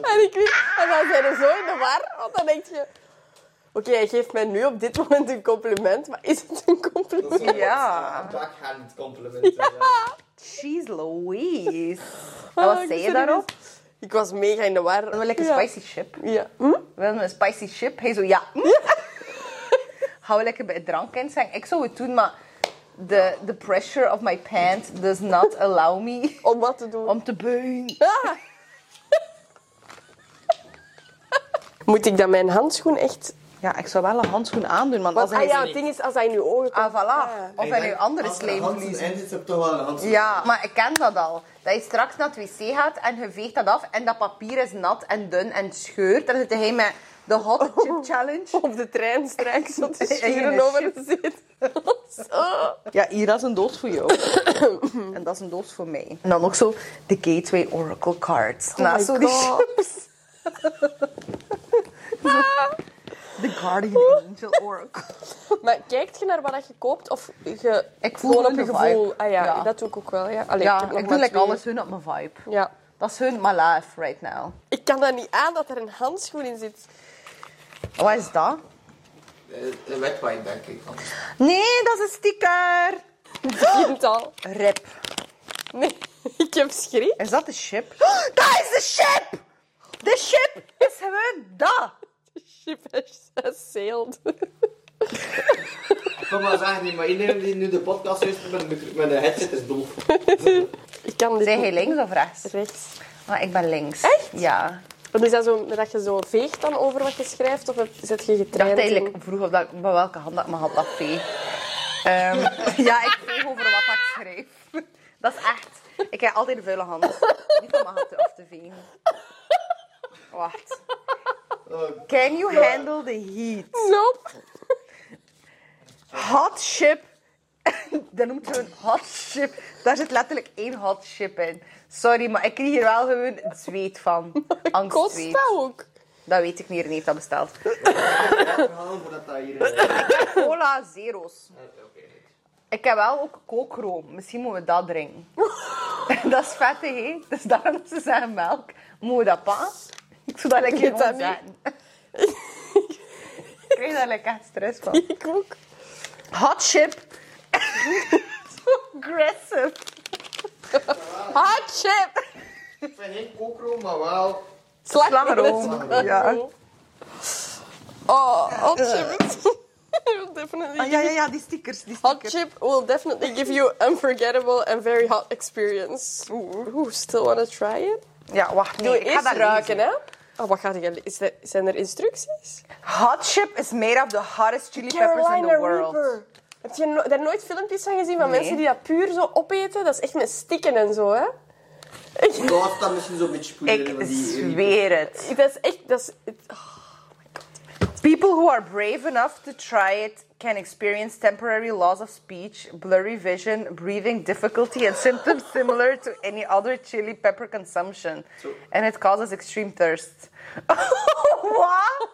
En, ik en dan zijn er zo in de war, want dan denk je... Oké, hij geeft mij nu op dit moment een compliment, maar is het een compliment? Ja. Backhand complimenten. Ja. Jeez Louise. En Ah, wat zei je daarop? Ik was mega in de war. Een Ja. spicy chip. Ja. Hm? Wil een spicy chip? Hij zo, ja. Hou lekker bij het drankkind zijn. Ik zou het doen, maar the, the pressure of my pants does not allow me Om wat te doen? om te buigen. Ah. Moet ik dan mijn handschoen echt... Ja, ik zou wel een handschoen aandoen, want als Want, hij... ah ja, het ding is, als hij in je ogen komt... Ah, voilà. Of hij nu andere er slijm verliezen. in zit, heb je toch wel een handschoen. Ja, maar ik ken dat al. Dat je straks naar het wc gaat en je veegt dat af en dat papier is nat en dun en scheurt. Dan zit hij met de hot chip challenge. Op de trein straks zo te En over de zit. Ja, hier dat is een doos voor jou. en dat is een doos voor mij. En dan ook zo de Gateway Oracle cards. Oh Naast my zo die God. chips. De Guardian Angel Oracle. Maar kijkt je naar wat dat je koopt of je Ik voel gewoon op je gevoel? vibe. Ah ja, Ja. dat doe ik ook wel. Ja, Allee, ja, ik, heb nog ik doe like alles hun op mijn vibe. Ja. Dat is hun my life right now. Ik kan dat niet aan dat er een handschoen in zit. Wat is dat? Eh, Een wetwipe, denk ik. Nee, dat is een sticker. Kind al. Rip. Nee, ik heb schrik. Is dat de ship? Dat is de ship! De ship is gewoon dat. Ship has sailed. Ik kan maar zeggen, nee, maar iedereen die nu de podcast luistert met een, met een headset is doof. Ik kan dit Zijn niet. jij links of rechts? rechts. Ah, ik ben links. Echt? Ja. Wat is dat zo, dat je zo veegt dan over wat je schrijft? Of heb- zet je Ik dacht getraind eigenlijk in? vroeger dat, bij welke hand dat ik mijn hand afveeg. Ehm, ja, ik veeg over wat ik schreef. Dat is echt. Ik heb altijd een vuile hand. Niet om mijn hand af te vegen. Wacht. Can you handle the heat? Nope. Hot chip. Dat noemt ze een hot chip. Daar zit letterlijk één hot chip in. Sorry, maar ik kreeg hier wel gewoon het zweet van. Kost Angstzweet. dat ook? Dat weet ik niet, René heeft dat besteld. Verhalen voordat dat hier is. Cola zero's. Oké. Ik heb wel ook kookroom. Misschien moeten we dat drinken. dat is vettig, hè? Dus daarom dat ze zeggen melk. Moeten we dat pakken? Ik zou dat lekker dat zeggen. ik krijg daar lekker echt stress van. Ik ook. Hot chip. Zo aggressive. Hot chip! Ik vind geen kookroom, maar wel... Slagroom. Ja. Oh, hot chip. Will definitely Ah, ja, ja, ja, die stickers. Die Hot stickers. chip will definitely give you unforgettable and very hot experience. Oeh, still wanna try it? Ja, wacht. Nee, Doe ik ga dat ruiken, lezen. hè? Oh, wat gaat je is er, Zijn er instructies? Hot chip is made of the hottest chili peppers in the world. Heb je no- daar nooit filmpjes van gezien van Nee. mensen die dat puur zo opeten? Dat is echt met stikken en zo, hè? Laat dat misschien zo'n beetje Ik die- zweer het. Dat is echt... Dat is, het- People who are brave enough to try it can experience temporary loss of speech, blurry vision, breathing difficulty, and symptoms similar to any other chili pepper consumption. Zo. And it causes extreme thirst. Wat?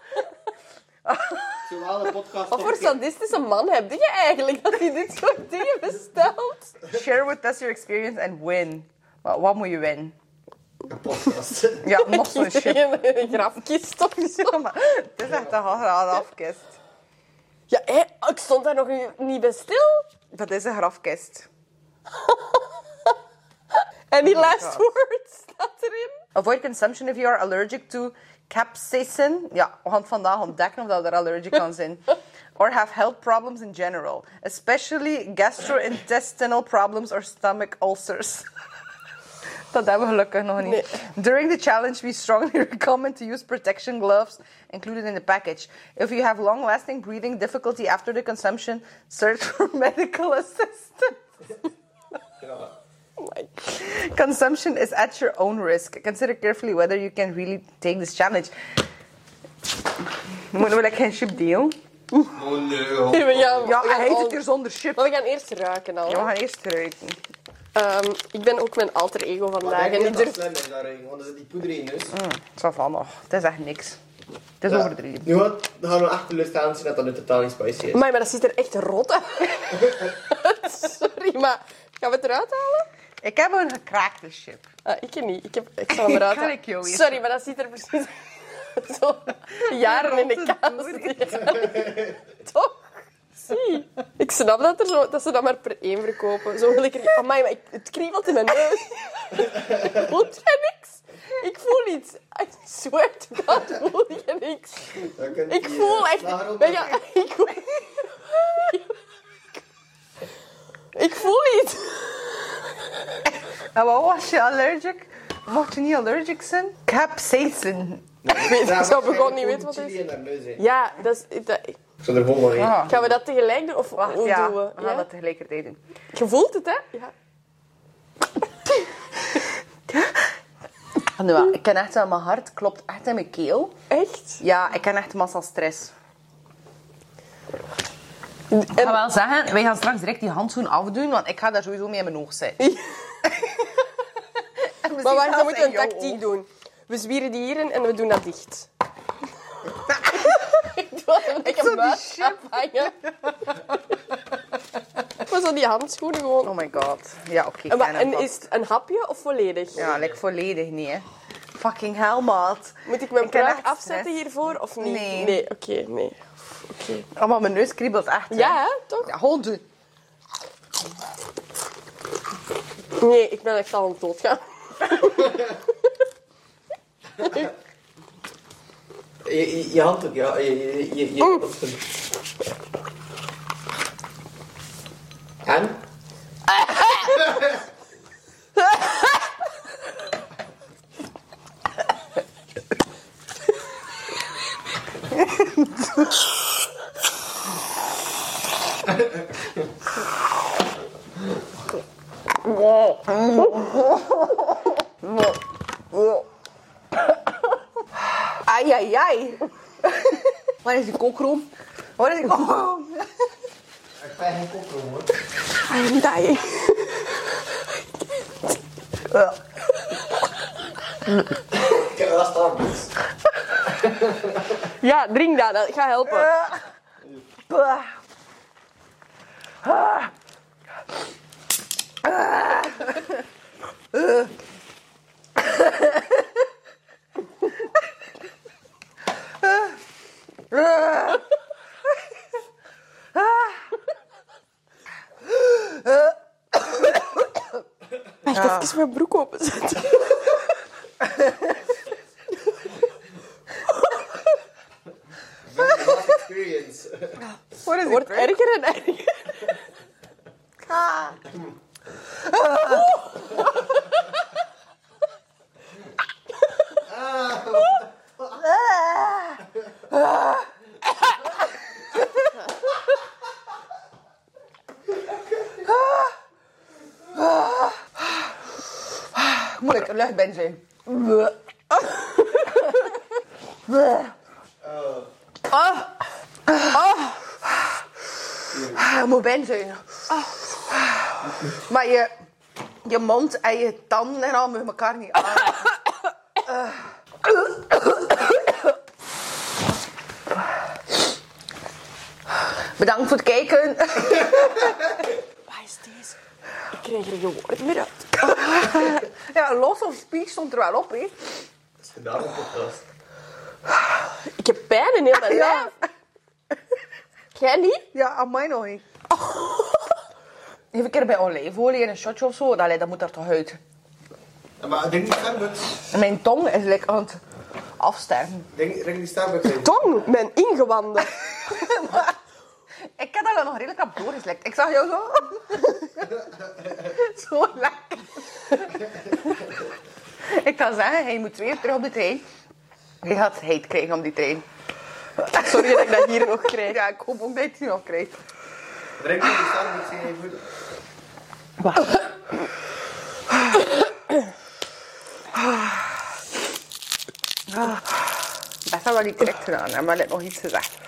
Zowel de podcast... wat voor op- sadistische man heb je eigenlijk dat hij dit soort dingen bestelt? Share with us your experience and win. Wat, wat moet je winnen? Een podcast. Ja, nog zo'n chip. Een grafkist of zo. Maar Het is echt een grafkist. Ja, hé, ik stond daar nog niet bij stil. Dat is een grafkist. En die Oh last God. word staat erin. Avoid consumption if you are allergic to capsaicin. Ja, we gaan vandaag ontdekken of dat er allergic aan zijn. Or have health problems in general. Especially gastrointestinal problems or stomach ulcers. Dat hebben we gelukkig nog niet. Nee. During the challenge, we strongly recommend to use protection gloves included in the package. If you have long-lasting breathing difficulty after the consumption, search for medical assistance. Ja. Oh. Consumption is at your own risk. Consider carefully whether you can really take this challenge. Moeten we like geen chip deal? Oh nee, joh. We gaan, Ja, we gaan hij heeft al- het hier zonder chip. Maar we gaan eerst ruiken al. Ja, we gaan eerst ruiken. Ehm, ik ben ook mijn alter ego vandaag. En niet ik durf... slim is daarin, want er zit die poeder in dus. Ça va nog. Het is echt niks. Het is Ja. overdreven. Nu wat, dan gaan we echt teleurstaan zien dat dat nu totaal niet spicy is. Maar, maar dat ziet er echt rot uit. Sorry, maar gaan we het eruit halen? Ik heb een gekraakte chip. Ah, ik niet. Ik, heb, ik zal hem eruit halen. ik jou eerst. Sorry, maar dat ziet er precies... Zo jaren in de kaas. dorie. Toch? Zie. Ik snap dat, er zo, dat ze dat maar per één verkopen. Zo wil ik er... Amai, maar ik, het kriebelt in mijn neus. Voelt je niks? Ik voel iets. I swear to God, voel je niks. Ik voel echt... Ben je, ik, voel, ik voel iets. En wat was je allergic? Mocht je niet allergic zijn? Capsaicin. Ik weet- ik zou begon niet weten wat het is. Ja, dat is... Dat, Er van eten. Ah. gaan we dat tegelijk doen? Of Wacht, hoe ja. doen we? We gaan Ja? dat tegelijkertijd doen. Je voelt het, hè? Ja. Wel, ik ken echt wel, mijn hart klopt echt in mijn keel. Echt? Ja, ik ken echt massa stress. En, Ik ga wel zeggen, wij gaan straks direct die handschoen afdoen, want ik ga daar sowieso mee in mijn oog zitten. En maar we wacht, we zelfs moeten in een tactiek oog. doen. We zwieren die hierin en we doen dat dicht. die muis shit. afhangen. Maar zo die handschoenen gewoon. Oh my god. Ja, oké. En, is het een hapje of volledig? Ja, like volledig niet, hè. Fucking hell, maat. Moet ik mijn Ik ken pruik echt afzetten stress. hiervoor of niet? Nee. Nee, oké, nee. Oké. Oh, maar mijn neus kriebelt echt, hè. Ja, hè, toch? Ja, gewoon doen. Nee, ik ben echt al aan het doodgaan. Je, je, je hand ook, ja. Je, je, je, je, Oeh. dat is goed. En? Ai, ai, ai. Waar is die kookroom? Waar is die kookroom? Ik ben geen koproom hoor. I am dying. Ik heb wel Starbucks. Ja, drink dat. Dat gaat helpen. Bah. Ah. Ik ga even mijn broek openzetten. Very last experience. Waar is die Wordt pruik? erger en erger. Ah. Moeilijk, lucht ben zijn. Je moet ben zijn. Maar je, je mond en je tanden en al met elkaar niet aan. Bedankt voor het kijken. Wat is deze? Ik krijg er geen woord. Ja, los of speech stond er wel op, hè. Dat is gedaan op podcast. Ik heb pijn in heel mijn Ja. lijf. Jij niet? Ja, aan mij nog niet. Even een keer bij olijfolie en een shotje of zo. Allee, dat moet er toch uit. Ja, maar drink die Starbucks. Mijn tong is lekker aan het afsterven. Drink, drink die Starbucks in. Tong, mijn ingewanden. Ik heb dat nog redelijk aan doorgeslikt. Ik zag jou zo. zo lekker. ik kan zeggen, je moet twee uur terug op de trein. Je gaat heet krijgen op die trein. Sorry dat ik dat hier nog krijg. Ja, ik hoop ook dat je het hier nog krijgt. Drink die Starbucks in even. Best wel niet direct gedaan, maar ik heb nog iets gezegd.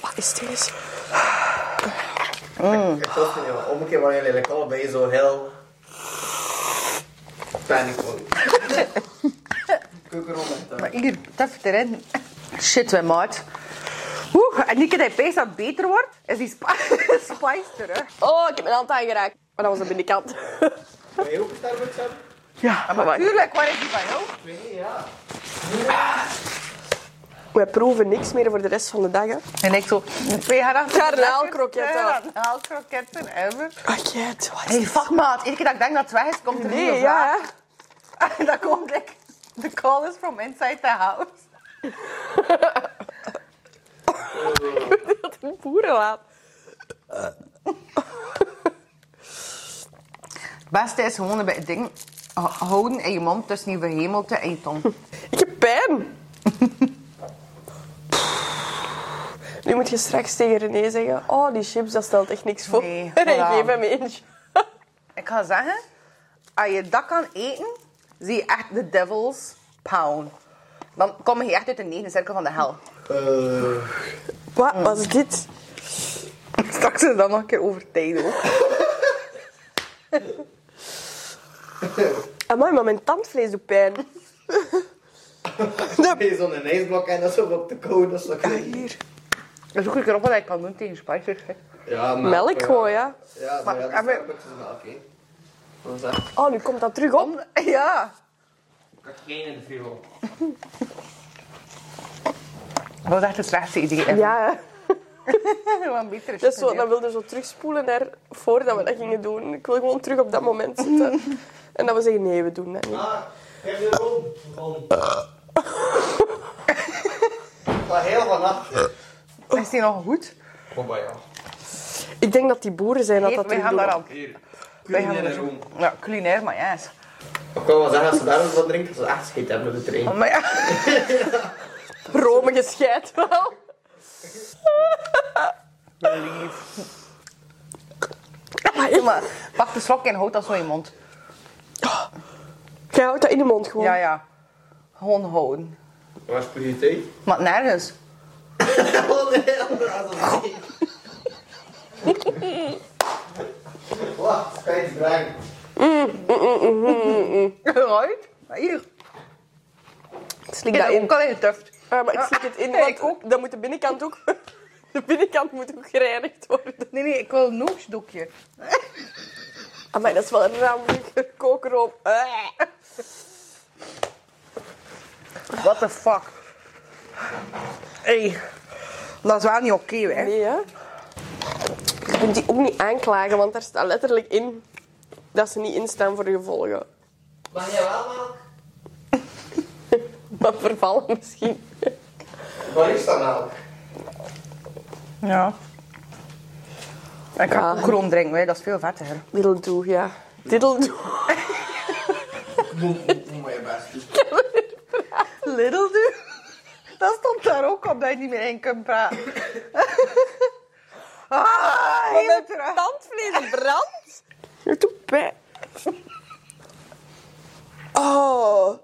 Wat is deze? Ik was van jou. Omgekeerd waren jullie like allebei zo heel... Panic. Maar hier, tef erin. Shit, wij maat. Oeh, en die keer dat je pees dat beter wordt, is die spa spice terug. Oh, ik heb mijn hand aangeraakt. Maar dat was de binnenkant. Wil je ook een Starbucks hebben? Ja, Maar natuurlijk, waar is die van jou? Nee, ja. We proeven niks meer voor de rest van de dag. Hè. En ik zo, twee Garnaalkroketten. Garnaalkroketten, ever. Ah, kijk, wat is Hey, fuck maat, iedere keer dat ik denk dat het weg is, komt er Nee, nieuwe ja. vraag. En dan komt like, the call is from inside the house. Dat een boerenlaat. Het beste is gewoon bij het ding houden in je mond tussen je verhemelte en je tong. Ik heb pijn. Nu moet je straks tegen René zeggen... Oh, die chips, dat stelt echt niks voor. Nee, voilà. geef hem eentje. Ik ga zeggen, als je dat kan eten, zie je echt de devil's pound. Dan kom je echt uit de negende cirkel van de hel. Eh, Wat was dit? Straks is dat nog een keer over tijd ook. Amai, maar mijn tandvlees doet pijn. De je zo'n ijsblok en dat zo op de kou, dat is toch Hier. Dat is ook een keer op wat ik kan doen tegen spijkers. hè. Ja, Melk gewoon, ja. Ja, Maar- maar ja, dat is melk, hè. Dat? Oh, nu komt dat terug op. Om, ja. Ik had geen in de frigo. Dat was echt het slechtste idee. ever. Ja, hè. Wat een betere Dat is shit zo, dan wilde zo terugspoelen naar voordat we dat gingen doen. Ik wil gewoon terug op dat moment zitten. En dat we zeggen, nee, we doen dat niet. Ah, geef je erom. Maar heel vannacht. Is die nog goed? Maar ja. Ik denk dat die boeren zijn dat dat wij gaan daar. Hier. Wij gaan Culinaire room. Ja, culinair, maar ja. Ik wil wel zeggen, als ze daar eens wat drinken, dat ze echt scheet hebben met de trein. Maar ja. Romige scheid wel. Lief. Maar pak de slok en houd dat zo in je mond. Jij houdt dat in de mond gewoon. Ja, ja. Gewoon houden. Waar is prioriteit? Maar nergens. Oh nee, dat niet. Wacht, kan je het brengen? Right? Hier. Slik Ik dat in. ook al in de tuft. Ja, maar ik slik het in, want ik ook. dan moet de binnenkant ook... De binnenkant moet ook gereinigd worden. Nee, nee, ik wil een noosdoekje. Ah, maar dat is wel een randige kookroom. Eh. What the fuck? Hey. Dat is wel niet oké, hè? Nee, hè? Je kunt die ook niet aanklagen, want daar staat letterlijk in dat ze niet instaan voor de gevolgen. Mag jij wel melk? Maar vervallen misschien. Waar is dat melk? Ja. Ik ga Ja. ook gewoon drinken, hè. dat is veel vettiger. Diddle doe, ja. Diddle doe. Moet moet je best Little do. Dat stond daar ook op dat je niet meer in kunt praten. ah, mijn terug. tandvlees brandt. Het doet pijn. Oh.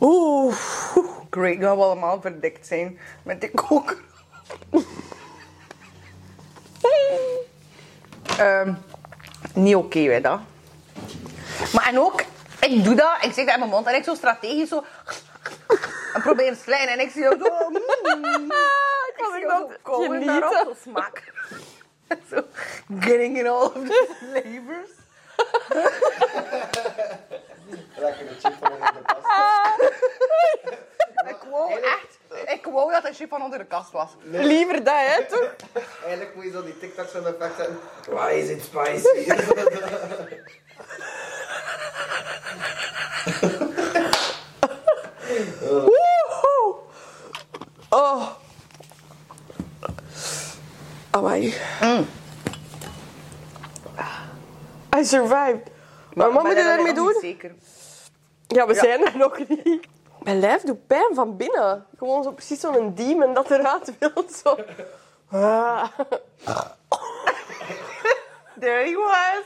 Oeh. Great, dat we allemaal verdikt zijn met die koker. Ehm niet oké, weet dat. Maar en ook, ik doe dat, ik zeg dat in mijn mond en ik zo strategisch zo... En probeer te slijten en ik zie jou zo... mm, Ik ik aan zo het komen daarop, zo smaak. Zo, getting in all of the flavors. Lekker de chip van onder de pasta. Ik wou echt, ik wou dat de chip van onder de kast was. Liever dat, hè, toch? Eigenlijk moet je zo die TikToks van effect zetten. Why is it spicy? Woehoe. Oh. Amai. I survived. Maar wat moet je daarmee doen? Zeker. Ja, we zijn er nog niet. Mijn lijf doet pijn van binnen. Gewoon zo precies zo'n demon dat eruit wil. Zo. Ah. There he was.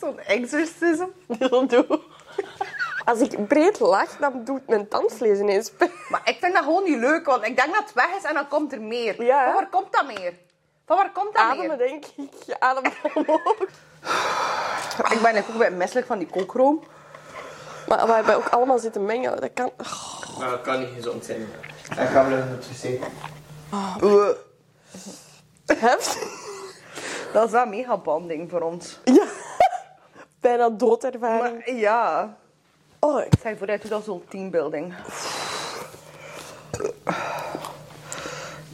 Zo'n exorcism. Wil doen. Als ik breed lach, dan doet mijn tandvlees ineens pijn. Maar ik vind dat gewoon niet leuk, want ik denk dat het weg is en dan komt er meer. Ja? Van waar komt dat meer? Van waar komt dat Ademen, meer? denk ik. Je ademt omhoog. Ik ben ook een beetje misselijk van die kookroom. Maar we hebben ook allemaal zitten mengen. Dat kan... Oh. Dat kan niet gezond zijn. En gaan we naar het wc. Heftig. Dat is wel mega banding voor ons. Ja. Bijna doodervaring. Maar ja. Oh, Ik zei voor dat zo'n teambuilding.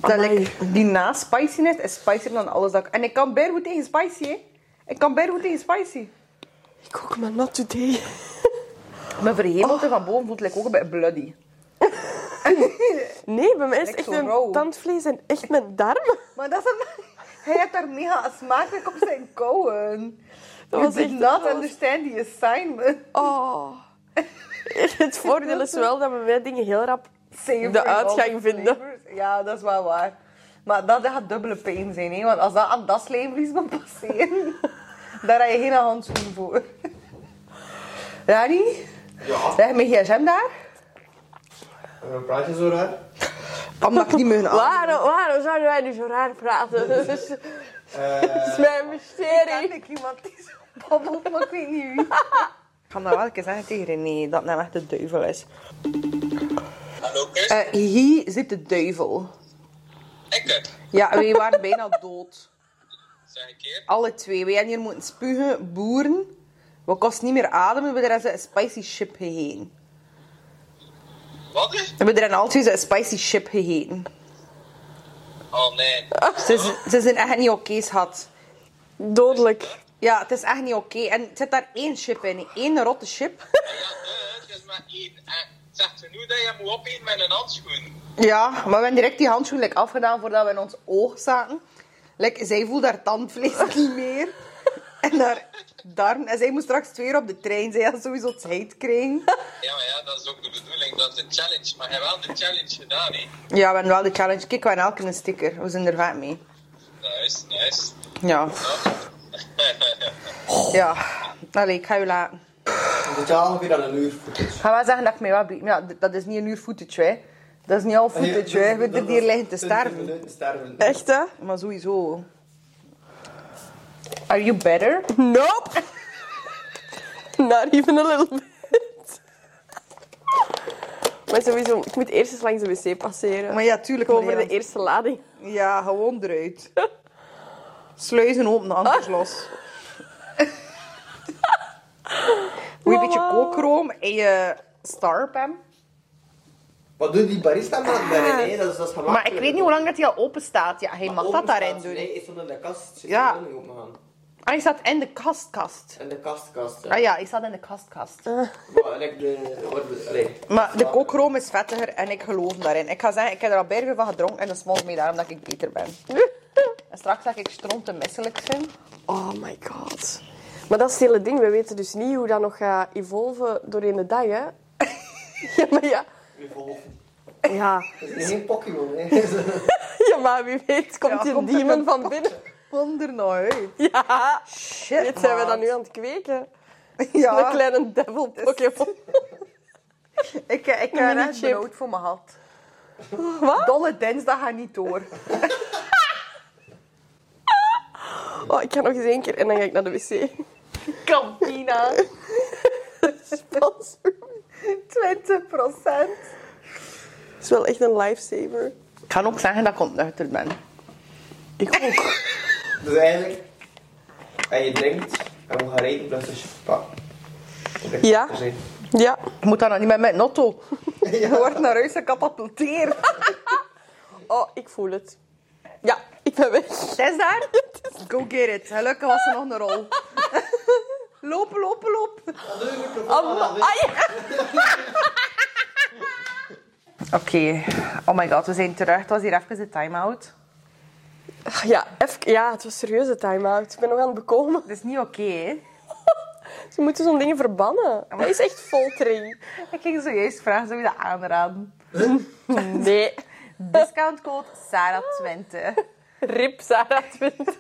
Dat die na spiciness is spicier dan alles dat ik... En ik kan bijna goed tegen spicy, hè. Ik kan bijna goed tegen spicy. ik ook maar not today. Mijn verhemelte van boven voelt like ook een beetje bloody. Nee, bij mij is echt mijn tandvlees en echt mijn darmen. Maar dat is een... Hij heeft daar mega smakelijk op zijn kouwen. Dat You was did echt... not was- understand the assignment. Oh. Het voordeel is wel dat we mij dingen heel rap... De uitgang vinden. flavors. Ja, dat is wel waar. Maar dat gaat dubbele pijn zijn, hè? want als dat aan dat slijmvlies moet passeren, daar heb je geen handschoen voor. Rani, Ja. leg mijn gsm daar, Waarom praat je zo raar? omdat ik niet meer aan. Waarom, waarom zouden wij nu zo raar praten? Dat is, dat Eh, is mijn Ik mysterie. ken ik iemand die zo babbelt, maar ik weet niet wie. Ik ga dat wel een keer zeggen tegen René, dat het nou echt de duivel is. Hallo Chris. Eh, hier zit de duivel. Ikke. Ja, wij waren bijna dood. Zeg een keer. Alle twee. Wij hebben hier moeten spugen, boeren. We kosten niet meer ademen. We hebben er een spicy chip gegeten. Wat is? We hebben er al twee een spicy chip gegeten. Oh nee. Ze, zijn echt niet oké, schat. Dodelijk. Ja, het is echt niet oké. En er zit daar één chip in. één rotte chip. Ja, nee, het is maar één. En zegt ze nu dat je moet opeten met een handschoen? Ja, maar we hebben direct die handschoen like, afgedaan voordat we in ons oog zaten. Like, zij voelde haar tandvlees niet meer. En haar darm. En zij moest straks twee uur op de trein. Zij had sowieso het heet krijgen. Ja, maar ja, dat is ook de bedoeling. Dat is de challenge. Maar je hebt wel de challenge gedaan, hè? Ja, we hebben wel de challenge. Kijk, we hebben elke een sticker. We zijn er vaak mee. Nice, nice. Ja. Ja. Allee, ik ga je laten. Totaal ongeveer aan een uur footage. Ga wel zeggen dat ik mij wel... be- Ja, dat is niet een uur footage, hè. Dat is niet al footage, hè. We zitten hier liggen te sterven. sterven. Echt, hè? Maar sowieso. Are you better? Nope. Not even a little bit. Maar sowieso, ik moet eerst eens langs de wc passeren. Maar ja, tuurlijk. Ja, de eerste lading. Ja, gewoon eruit. Sluizen open, ankers los. Moet je een beetje kookroom en je starpam. Wat doet die barista maar daarin? hè? Dat is, dat is. Maar ik weet niet hoe lang dat hij al open staat. Ja, hij mag dat daarin doen. Nee, is stond in de kast. Zit Ja. niet opgegaan. Ah, hij staat in de kastkast. In de kastkast. Ja. Ah ja, hij staat in de kastkast. Maar, like de, wat de, allee. Maar de kookroom is vettiger en ik geloof daarin. Ik ga zeggen, ik heb er al bergen van gedronken en dat smolt me daarom dat ik beter ben. En straks zeg ik stront te misselijk zijn. Oh my god. Maar dat is het hele ding. We weten dus niet hoe dat nog gaat evolven doorheen de dag, hè? Ja, maar ja. Evolven. Ja, Het is geen Pokémon, hè. ja maar wie weet komt Ja, komt er demon een van binnen. Kom er nou uit. Ja, Shit, dit zijn we dan nu aan het kweken. Ja. Een kleine devil Pokémon. Ik, ik heb Een er echt benauwd voor mijn had. Wat? Dolle dinsdag gaat niet door. Oh, ik ga nog eens één keer en dan ga ik naar de wc. Campina. Sponsor. 20 procent. Het is wel echt een lifesaver. Ik ga ook zeggen dat ik ontnuchterd ben. Ik ook. Dus eigenlijk, en je drinkt en we gaan rijden plus een spa. Ja. Ja. Ik moet dat nog niet met mijn notto. Je wordt naar huis gecatapulteerd. Oh, ik voel het. Ja, ik ben weg. Het is daar? Go get it. Gelukkig was er nog een rol. Lopen, lopen, lopen. Oh, ai. Oké. Oh my god, we zijn terug. Het was hier even de time-out. Ja, even, ja, het was serieus een time-out. Ik ben nog aan het bekomen. Dat is niet oké, hè? Ze moeten zo'n dingen verbannen. Dat is echt foltering. Ik ging zojuist vragen, zou je dat aanraden? Nee. Discountcode SARA20. Rip Sarah 20.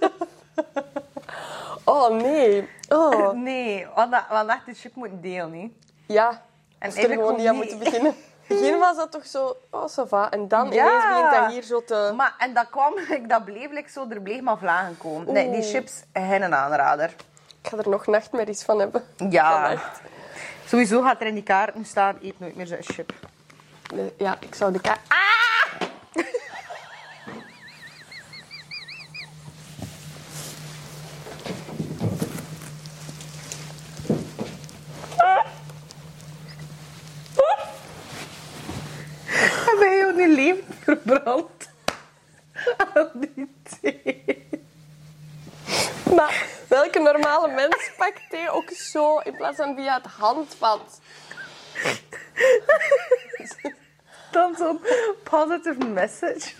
Oh, nee. Oh. Nee, want dat, want echt de chip moet delen, niet? Ja. En er gewoon niet aan moeten beginnen. Begin was dat toch zo, oh, ça va. En dan Ja. ineens begint dat hier zo te... Maar, en dat kwam, dat bleef like, zo, er bleef maar vlagen komen. Nee, die chips, geen aanrader. Ik ga er nog nachtmerries van hebben. Ja. Vannacht. Sowieso gaat er in die kaarten staan, eet nooit meer zo'n chip. Nee, Ja, ik zou de kaart... Heb nu leven verbrand? Aan die thee. Maar welke normale mens pakt thee ook zo in plaats van via het handvat? Dan zo'n positive message.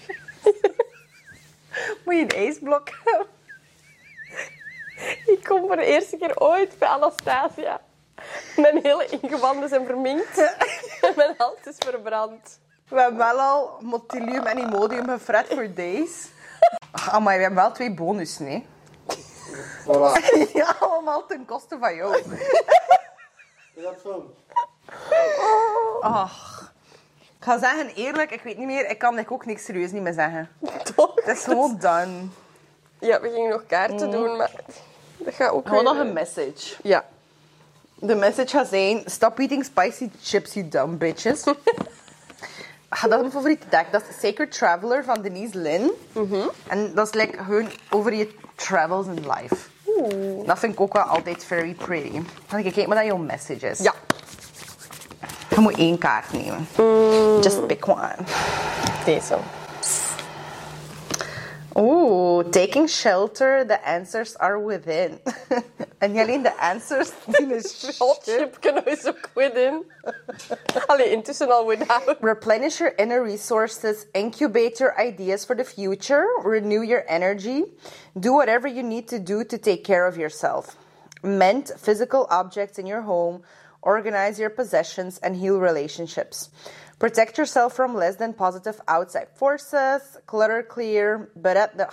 Moet je een ijsblok hebben? Ik kom voor de eerste keer ooit bij Anastasia. Mijn hele ingewanden zijn verminkt. En mijn hand is verbrand. We hebben wel al Motilium en Imodium gefret voor days. Ah, maar we hebben wel twee bonussen, hè? Voilà. Ja, allemaal ten koste van jou. Is dat zo? Ach. Ik ga zeggen, eerlijk, ik weet niet meer. Ik kan ook niks serieus niet meer zeggen. Toch? Het is gewoon done. Ja, we gingen nog kaarten doen, maar dat gaat ook Gewoon weer, nog een message. Ja. De message gaat zijn: Stop eating spicy chips, you dumb bitches. Ah, dat is mijn favoriete deck. Dat is Sacred Traveler van Denise Lynn. En dat is like gewoon over je travels in life. Dat vind ik ook wel altijd very pretty. Dan kijk maar naar jouw message is. Ja. Je moet één kaart nemen. Just pick one. Deze. Oeh, taking shelter, the answers are within. en alleen de answers, die is Hot chip kunnen we zo goed in. Allee, intussen al without. Replenish your inner resources, incubate your ideas for the future, renew your energy, do whatever you need to do to take care of yourself. Mend physical objects in your home, organize your possessions, and heal relationships. Protect yourself from less than positive outside forces, clutter clear, but at the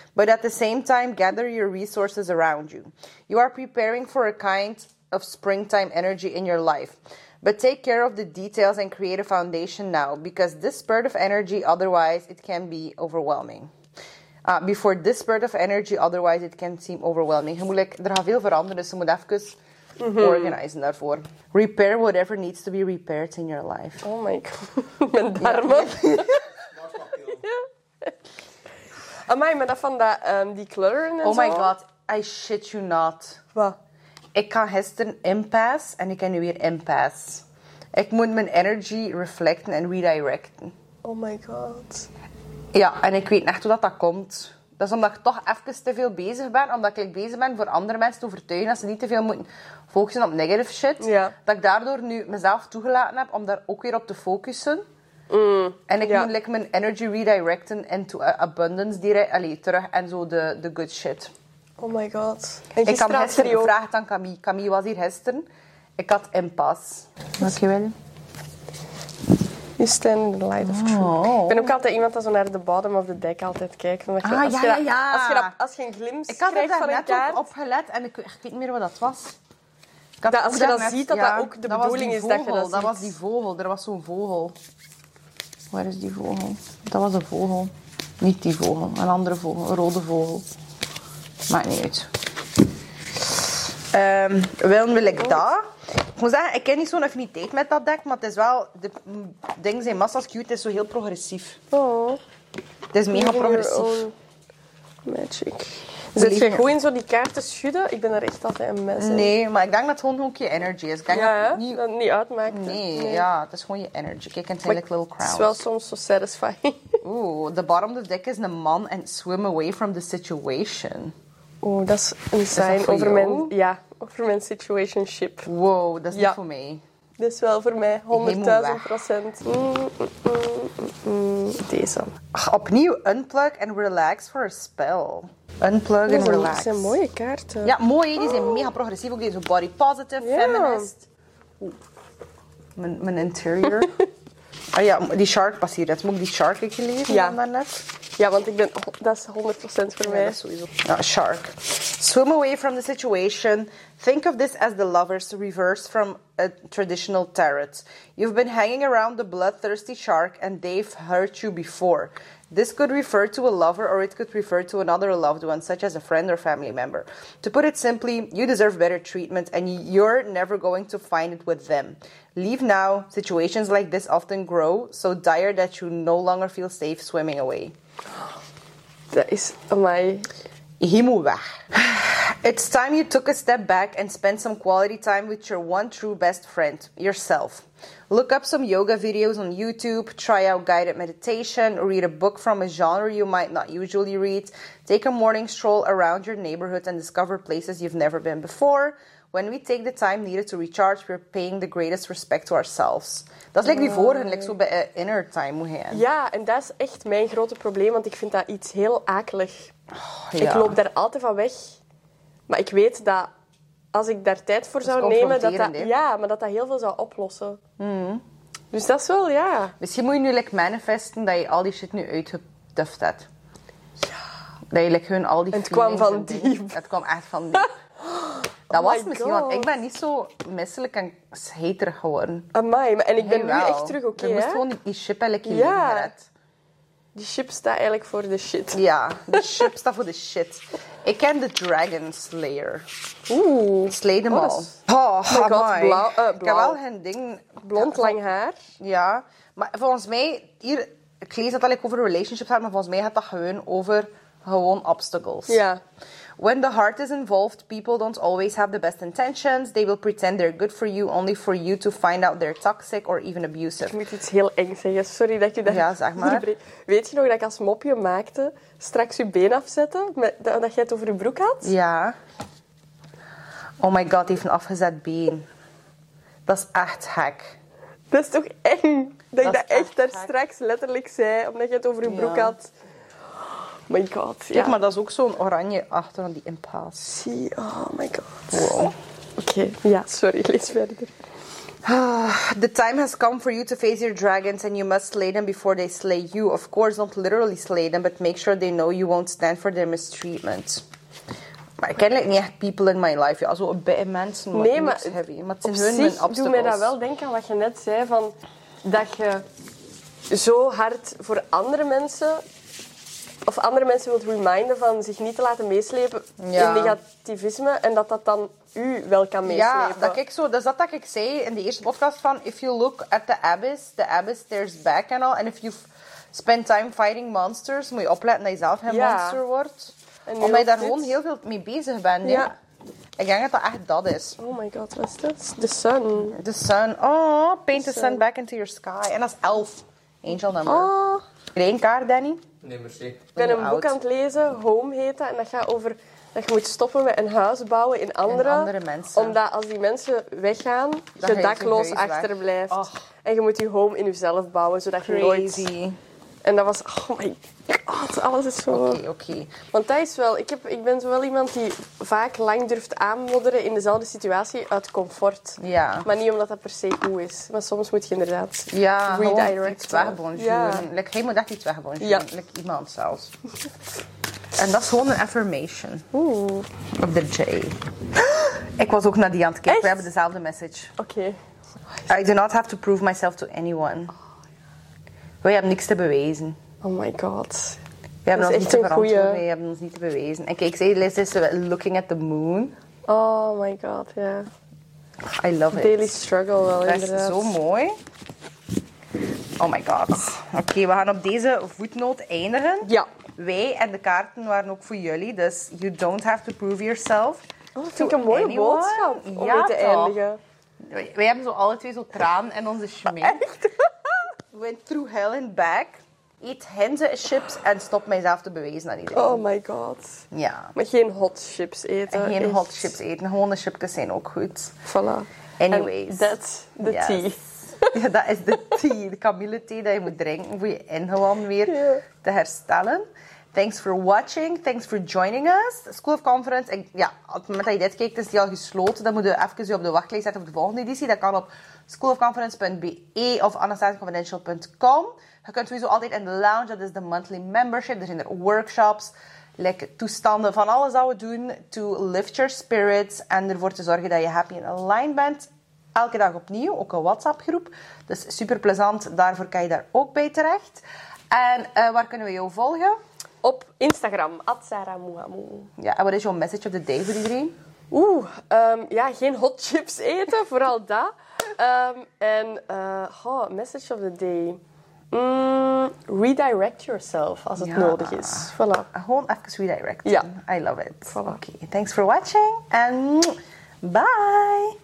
but at the same time gather your resources around you. You are preparing for a kind of springtime energy in your life. But take care of the details and create a foundation now because this spurt of energy, otherwise, it can be overwhelming. Uh, before this spurt of energy, otherwise, it can seem overwhelming. Je moet, er gaat veel veranderen, dus je moet even organisen daarvoor. Repair whatever needs to be repaired in your life. Oh my god. Mijn darmen. Amai, maar dat van dat, ehm, die kleuren en Oh zo. my god, I shit you not. Wat? Ik kan gisteren impasse en ik kan nu weer impasse. Ik moet mijn energy reflecten en redirecten. Oh my god. Ja, en ik weet echt hoe dat, dat komt. Dat is omdat ik toch even te veel bezig ben. Omdat ik bezig ben voor andere mensen te overtuigen dat ze niet te veel moeten focussen op negative shit. Ja. Dat ik daardoor nu mezelf toegelaten heb om daar ook weer op te focussen. en ik ja. moet like, mijn energy redirecten into abundance direct, allee, terug en zo de, de good shit. Oh my god. En Ik had gisteren gevraagd aan Camille. Camille was hier gisteren. Ik had impasse. Dankjewel. You stand in the light of truth. Oh. Ik ben ook altijd iemand dat zo naar de bottom of the deck altijd kijkt. Omdat je, Ah, als, ja, je, ja, dat- ja. Als, je, dat- als je een glimp Ik had krijgt van een net kaart... ook op gelet en ik, ik weet niet meer wat dat was. Dat als je dat ziet, dat dat ook de was bedoeling is dat je vogel, dat Dat ziet. was die vogel. Er was zo'n vogel. Waar is die vogel? Dat was een vogel. Niet die vogel, een andere vogel, een rode vogel. Maakt niet uit. Ehm wel wil ik dat. Ik moet zeggen, ik heb niet zo'n affiniteit met dat deck, maar het is wel... De dingen zijn massa's cute, het is zo heel progressief. Oh. Het is mega progressief. Magic. Zit je goed in zo die kaarten schudden? Ik ben er echt altijd een mes in. Nee, maar ik denk dat het gewoon ook je energy is. Ik denk Ja, dat het niet... dat het niet uitmaakt. Nee, ja, het is gewoon je energy. Kijk, het zijn like little Het is wel soms zo satisfying. Oeh, the bottom of the deck is een man en swim away from the situation. Oeh, dat is een sign over jou? mijn, ja, over mijn situationship. Wow, dat is Ja. niet voor mij. Dat is wel voor mij 100.000 weg. procent. Mm, mm, mm. Deze. Ach, opnieuw, unplug and relax for a spell. Unplug and relax. dat zijn mooie kaarten. Ja, mooi. Die zijn mega progressief. Ook deze body positive, feminist. Oeh. Mijn, mijn interior. Ah ja, die shark past hier. net. Moet ik die shark ik gelezen Ja. dan daarnet? Ja, want ik ben, dat is 100% voor Ja, mij. dat sowieso. Ja, shark. Swim away from the situation. Think of this as the lovers reverse from a traditional tarot. You've been hanging around the bloodthirsty shark and they've hurt you before. This could refer to a lover or it could refer to another loved one, such as a friend or family member. To put it simply, you deserve better treatment and you're never going to find it with them. Leave now. Situations like this often grow so dire that you no longer feel safe swimming away. That is my. amai. Je moet weg. It's time you took a step back and spent some quality time with your one true best friend, yourself. Look up some yoga videos on YouTube, try out guided meditation, read a book from a genre you might not usually read, take a morning stroll around your neighborhood and discover places you've never been before. When we take the time needed to recharge, we're paying the greatest respect to ourselves. Dat is like die vorige, like zo bij inner time moet gaan. Ja, en dat is echt mijn grote probleem, want ik vind dat iets heel akelig. Oh, ik Ja. loop daar altijd van weg. Maar ik weet dat als ik daar tijd voor zou nemen, dat dat, ja, maar dat dat heel veel zou oplossen. Dus dat is wel, ja. Misschien moet je nu like, manifesten dat je al die shit nu uitgetuft hebt. Dat je like, gewoon al die En het kwam van diep. Het kwam echt van diep. Dat Oh was misschien, want ik ben niet zo misselijk en scheterig geworden. Amai, maar, en ik ben nu echt terug oké, Je moest gewoon die ship eigenlijk je Ja. gered. Die chip staat eigenlijk voor de shit. Ja, de chip staat voor de shit. Ik ken de Dragon Slayer. Oeh. Slay them Oh, all. is- Oh, my god, blauw- eh, Ik heb blauw. wel geen ding... Blond, lang haar. Ja, maar volgens mij... Hier, ik lees dat al over relationships gaat, maar volgens mij gaat dat gewoon over gewoon obstacles. Ja. When the heart is involved, people don't always have the best intentions. They will pretend they're good for you only for you to find out they're toxic or even abusive. Ik moet iets heel eng zeggen. Sorry dat ik je daar Ja, zeg maar. Weet je nog dat ik als mopje maakte straks je been afzetten? Met, dat, dat jij het over je broek had? Ja. Oh my god, die heeft een afgezet been. Dat is echt gek. Dat is toch eng? Dat, ik is dat echt daar straks letterlijk zei, omdat je het over je broek had. My god. Ja. Kijk, maar dat is ook zo'n oranje achtergrond, die impasse. Oh my god. Wow. Oké, ja, sorry, lees verder. The time has come for you to face your dragons and you must slay them before they slay you. Of course, don't literally slay them, but make sure they know you won't stand for their mistreatment. Maar ik ken like, niet echt people in my life. Ja, zo beetje mensen, maar Nee, maar heavy. Maar het zijn hun mijn doet mij dat wel denken aan wat je net zei, van dat je zo hard voor andere mensen of andere mensen wilt reminden van zich niet te laten meeslepen Ja. in negativisme en dat dat dan u wel kan meeslepen. Ja, dat ik zo, dat is dat dat ik zei in de eerste podcast van if you look at the abyss, the abyss stares back en al. En if you spend time fighting monsters, moet je opletten dat je zelf geen Ja. monster wordt. Omdat je daar gewoon heel veel mee bezig bent. Ja. Ik denk dat dat echt dat is. Oh my god, wat is dat? The sun. The sun. Oh, paint the The sun sun. back into your sky. En dat is elf. Angel number. Oh. Eén kaart, Danny. Nee, merci. Ik ben een boek aan het lezen, Home heet dat, en dat gaat over dat je moet stoppen met een huis bouwen in andere, andere mensen. Omdat als die mensen weggaan, ga je dakloos achterblijft. En je moet je home in jezelf bouwen, zodat je nooit... Crazy. En dat was, oh my god, alles is zo... Oké, oké. Want dat is wel, ik, heb, ik ben zo wel iemand die vaak lang durft aanmodderen in dezelfde situatie uit comfort. Ja. Maar niet omdat dat per se goed is. Maar soms moet je inderdaad Ja, gewoon wegbonjourden. Ja. Like, moet echt iets wegbonjourden. Ja. Like iemand zelfs. en dat is gewoon een affirmation. Oeh, Op de J. Ik was ook naar die aan het kijken. We hebben dezelfde message. oké. I do not have to prove myself to anyone. Wij hebben niks te bewijzen. Oh my god. We hebben Dat ons is niet echt te verantwoorden. We hebben ons niet te bewijzen. En kijk, Liz is uh, looking at the moon. Oh my god, ja. I love it. Daily struggle wel, Dat is inderdaad. zo mooi. Oh my god. Oké, we gaan op deze voetnoot eindigen. Ja. Wij en de kaarten waren ook voor jullie. Dus you don't have to prove yourself. Oh, dat vind ik een mooie anyone. boodschap om Ja, mee te toch? eindigen. Wij, wij hebben zo alle twee zo traan in onze schmink. Went through hell and back. Eat henze chips en stop mijzelf te bewijzen aan iedereen. Oh my god. Ja. Maar geen hot chips eten. En geen echt. hot chips eten. Gewone chipjes zijn ook goed. Voilà. Anyways. And that's the Yes. tea. Ja, dat is de thee, de kamillethee dat je moet drinken voor je ingewand weer te herstellen. Thanks for watching. Thanks for joining us. School of Conference. Ik, ja, op het moment dat je dit kijkt, is die al gesloten. Dan moet je even je op de wachtlijst zetten voor de volgende editie. Dat kan op schoolofconference.be of anastasiaconfidential.com. Je kunt sowieso altijd in de lounge. Dat is de monthly membership. Er zijn er workshops, like, toestanden van alles dat we doen. To lift your spirits. En ervoor te zorgen dat je happy en aligned bent. Elke dag opnieuw, ook een WhatsApp-groep. Dus super plezant, daarvoor kan je daar ook bij terecht. En eh, waar kunnen we jou volgen? Op Instagram, @saramuamu. Ja, en wat is jouw message of the day voor iedereen? Oeh, ehm, ja, geen hot chips eten, vooral dat. Ehm, en, eh oh, message of the day. Mm, redirect yourself als het Ja. nodig is. Voilà. Gewoon even redirecten. Ja. I love it. Voilà. Oké, thanks for watching. En bye!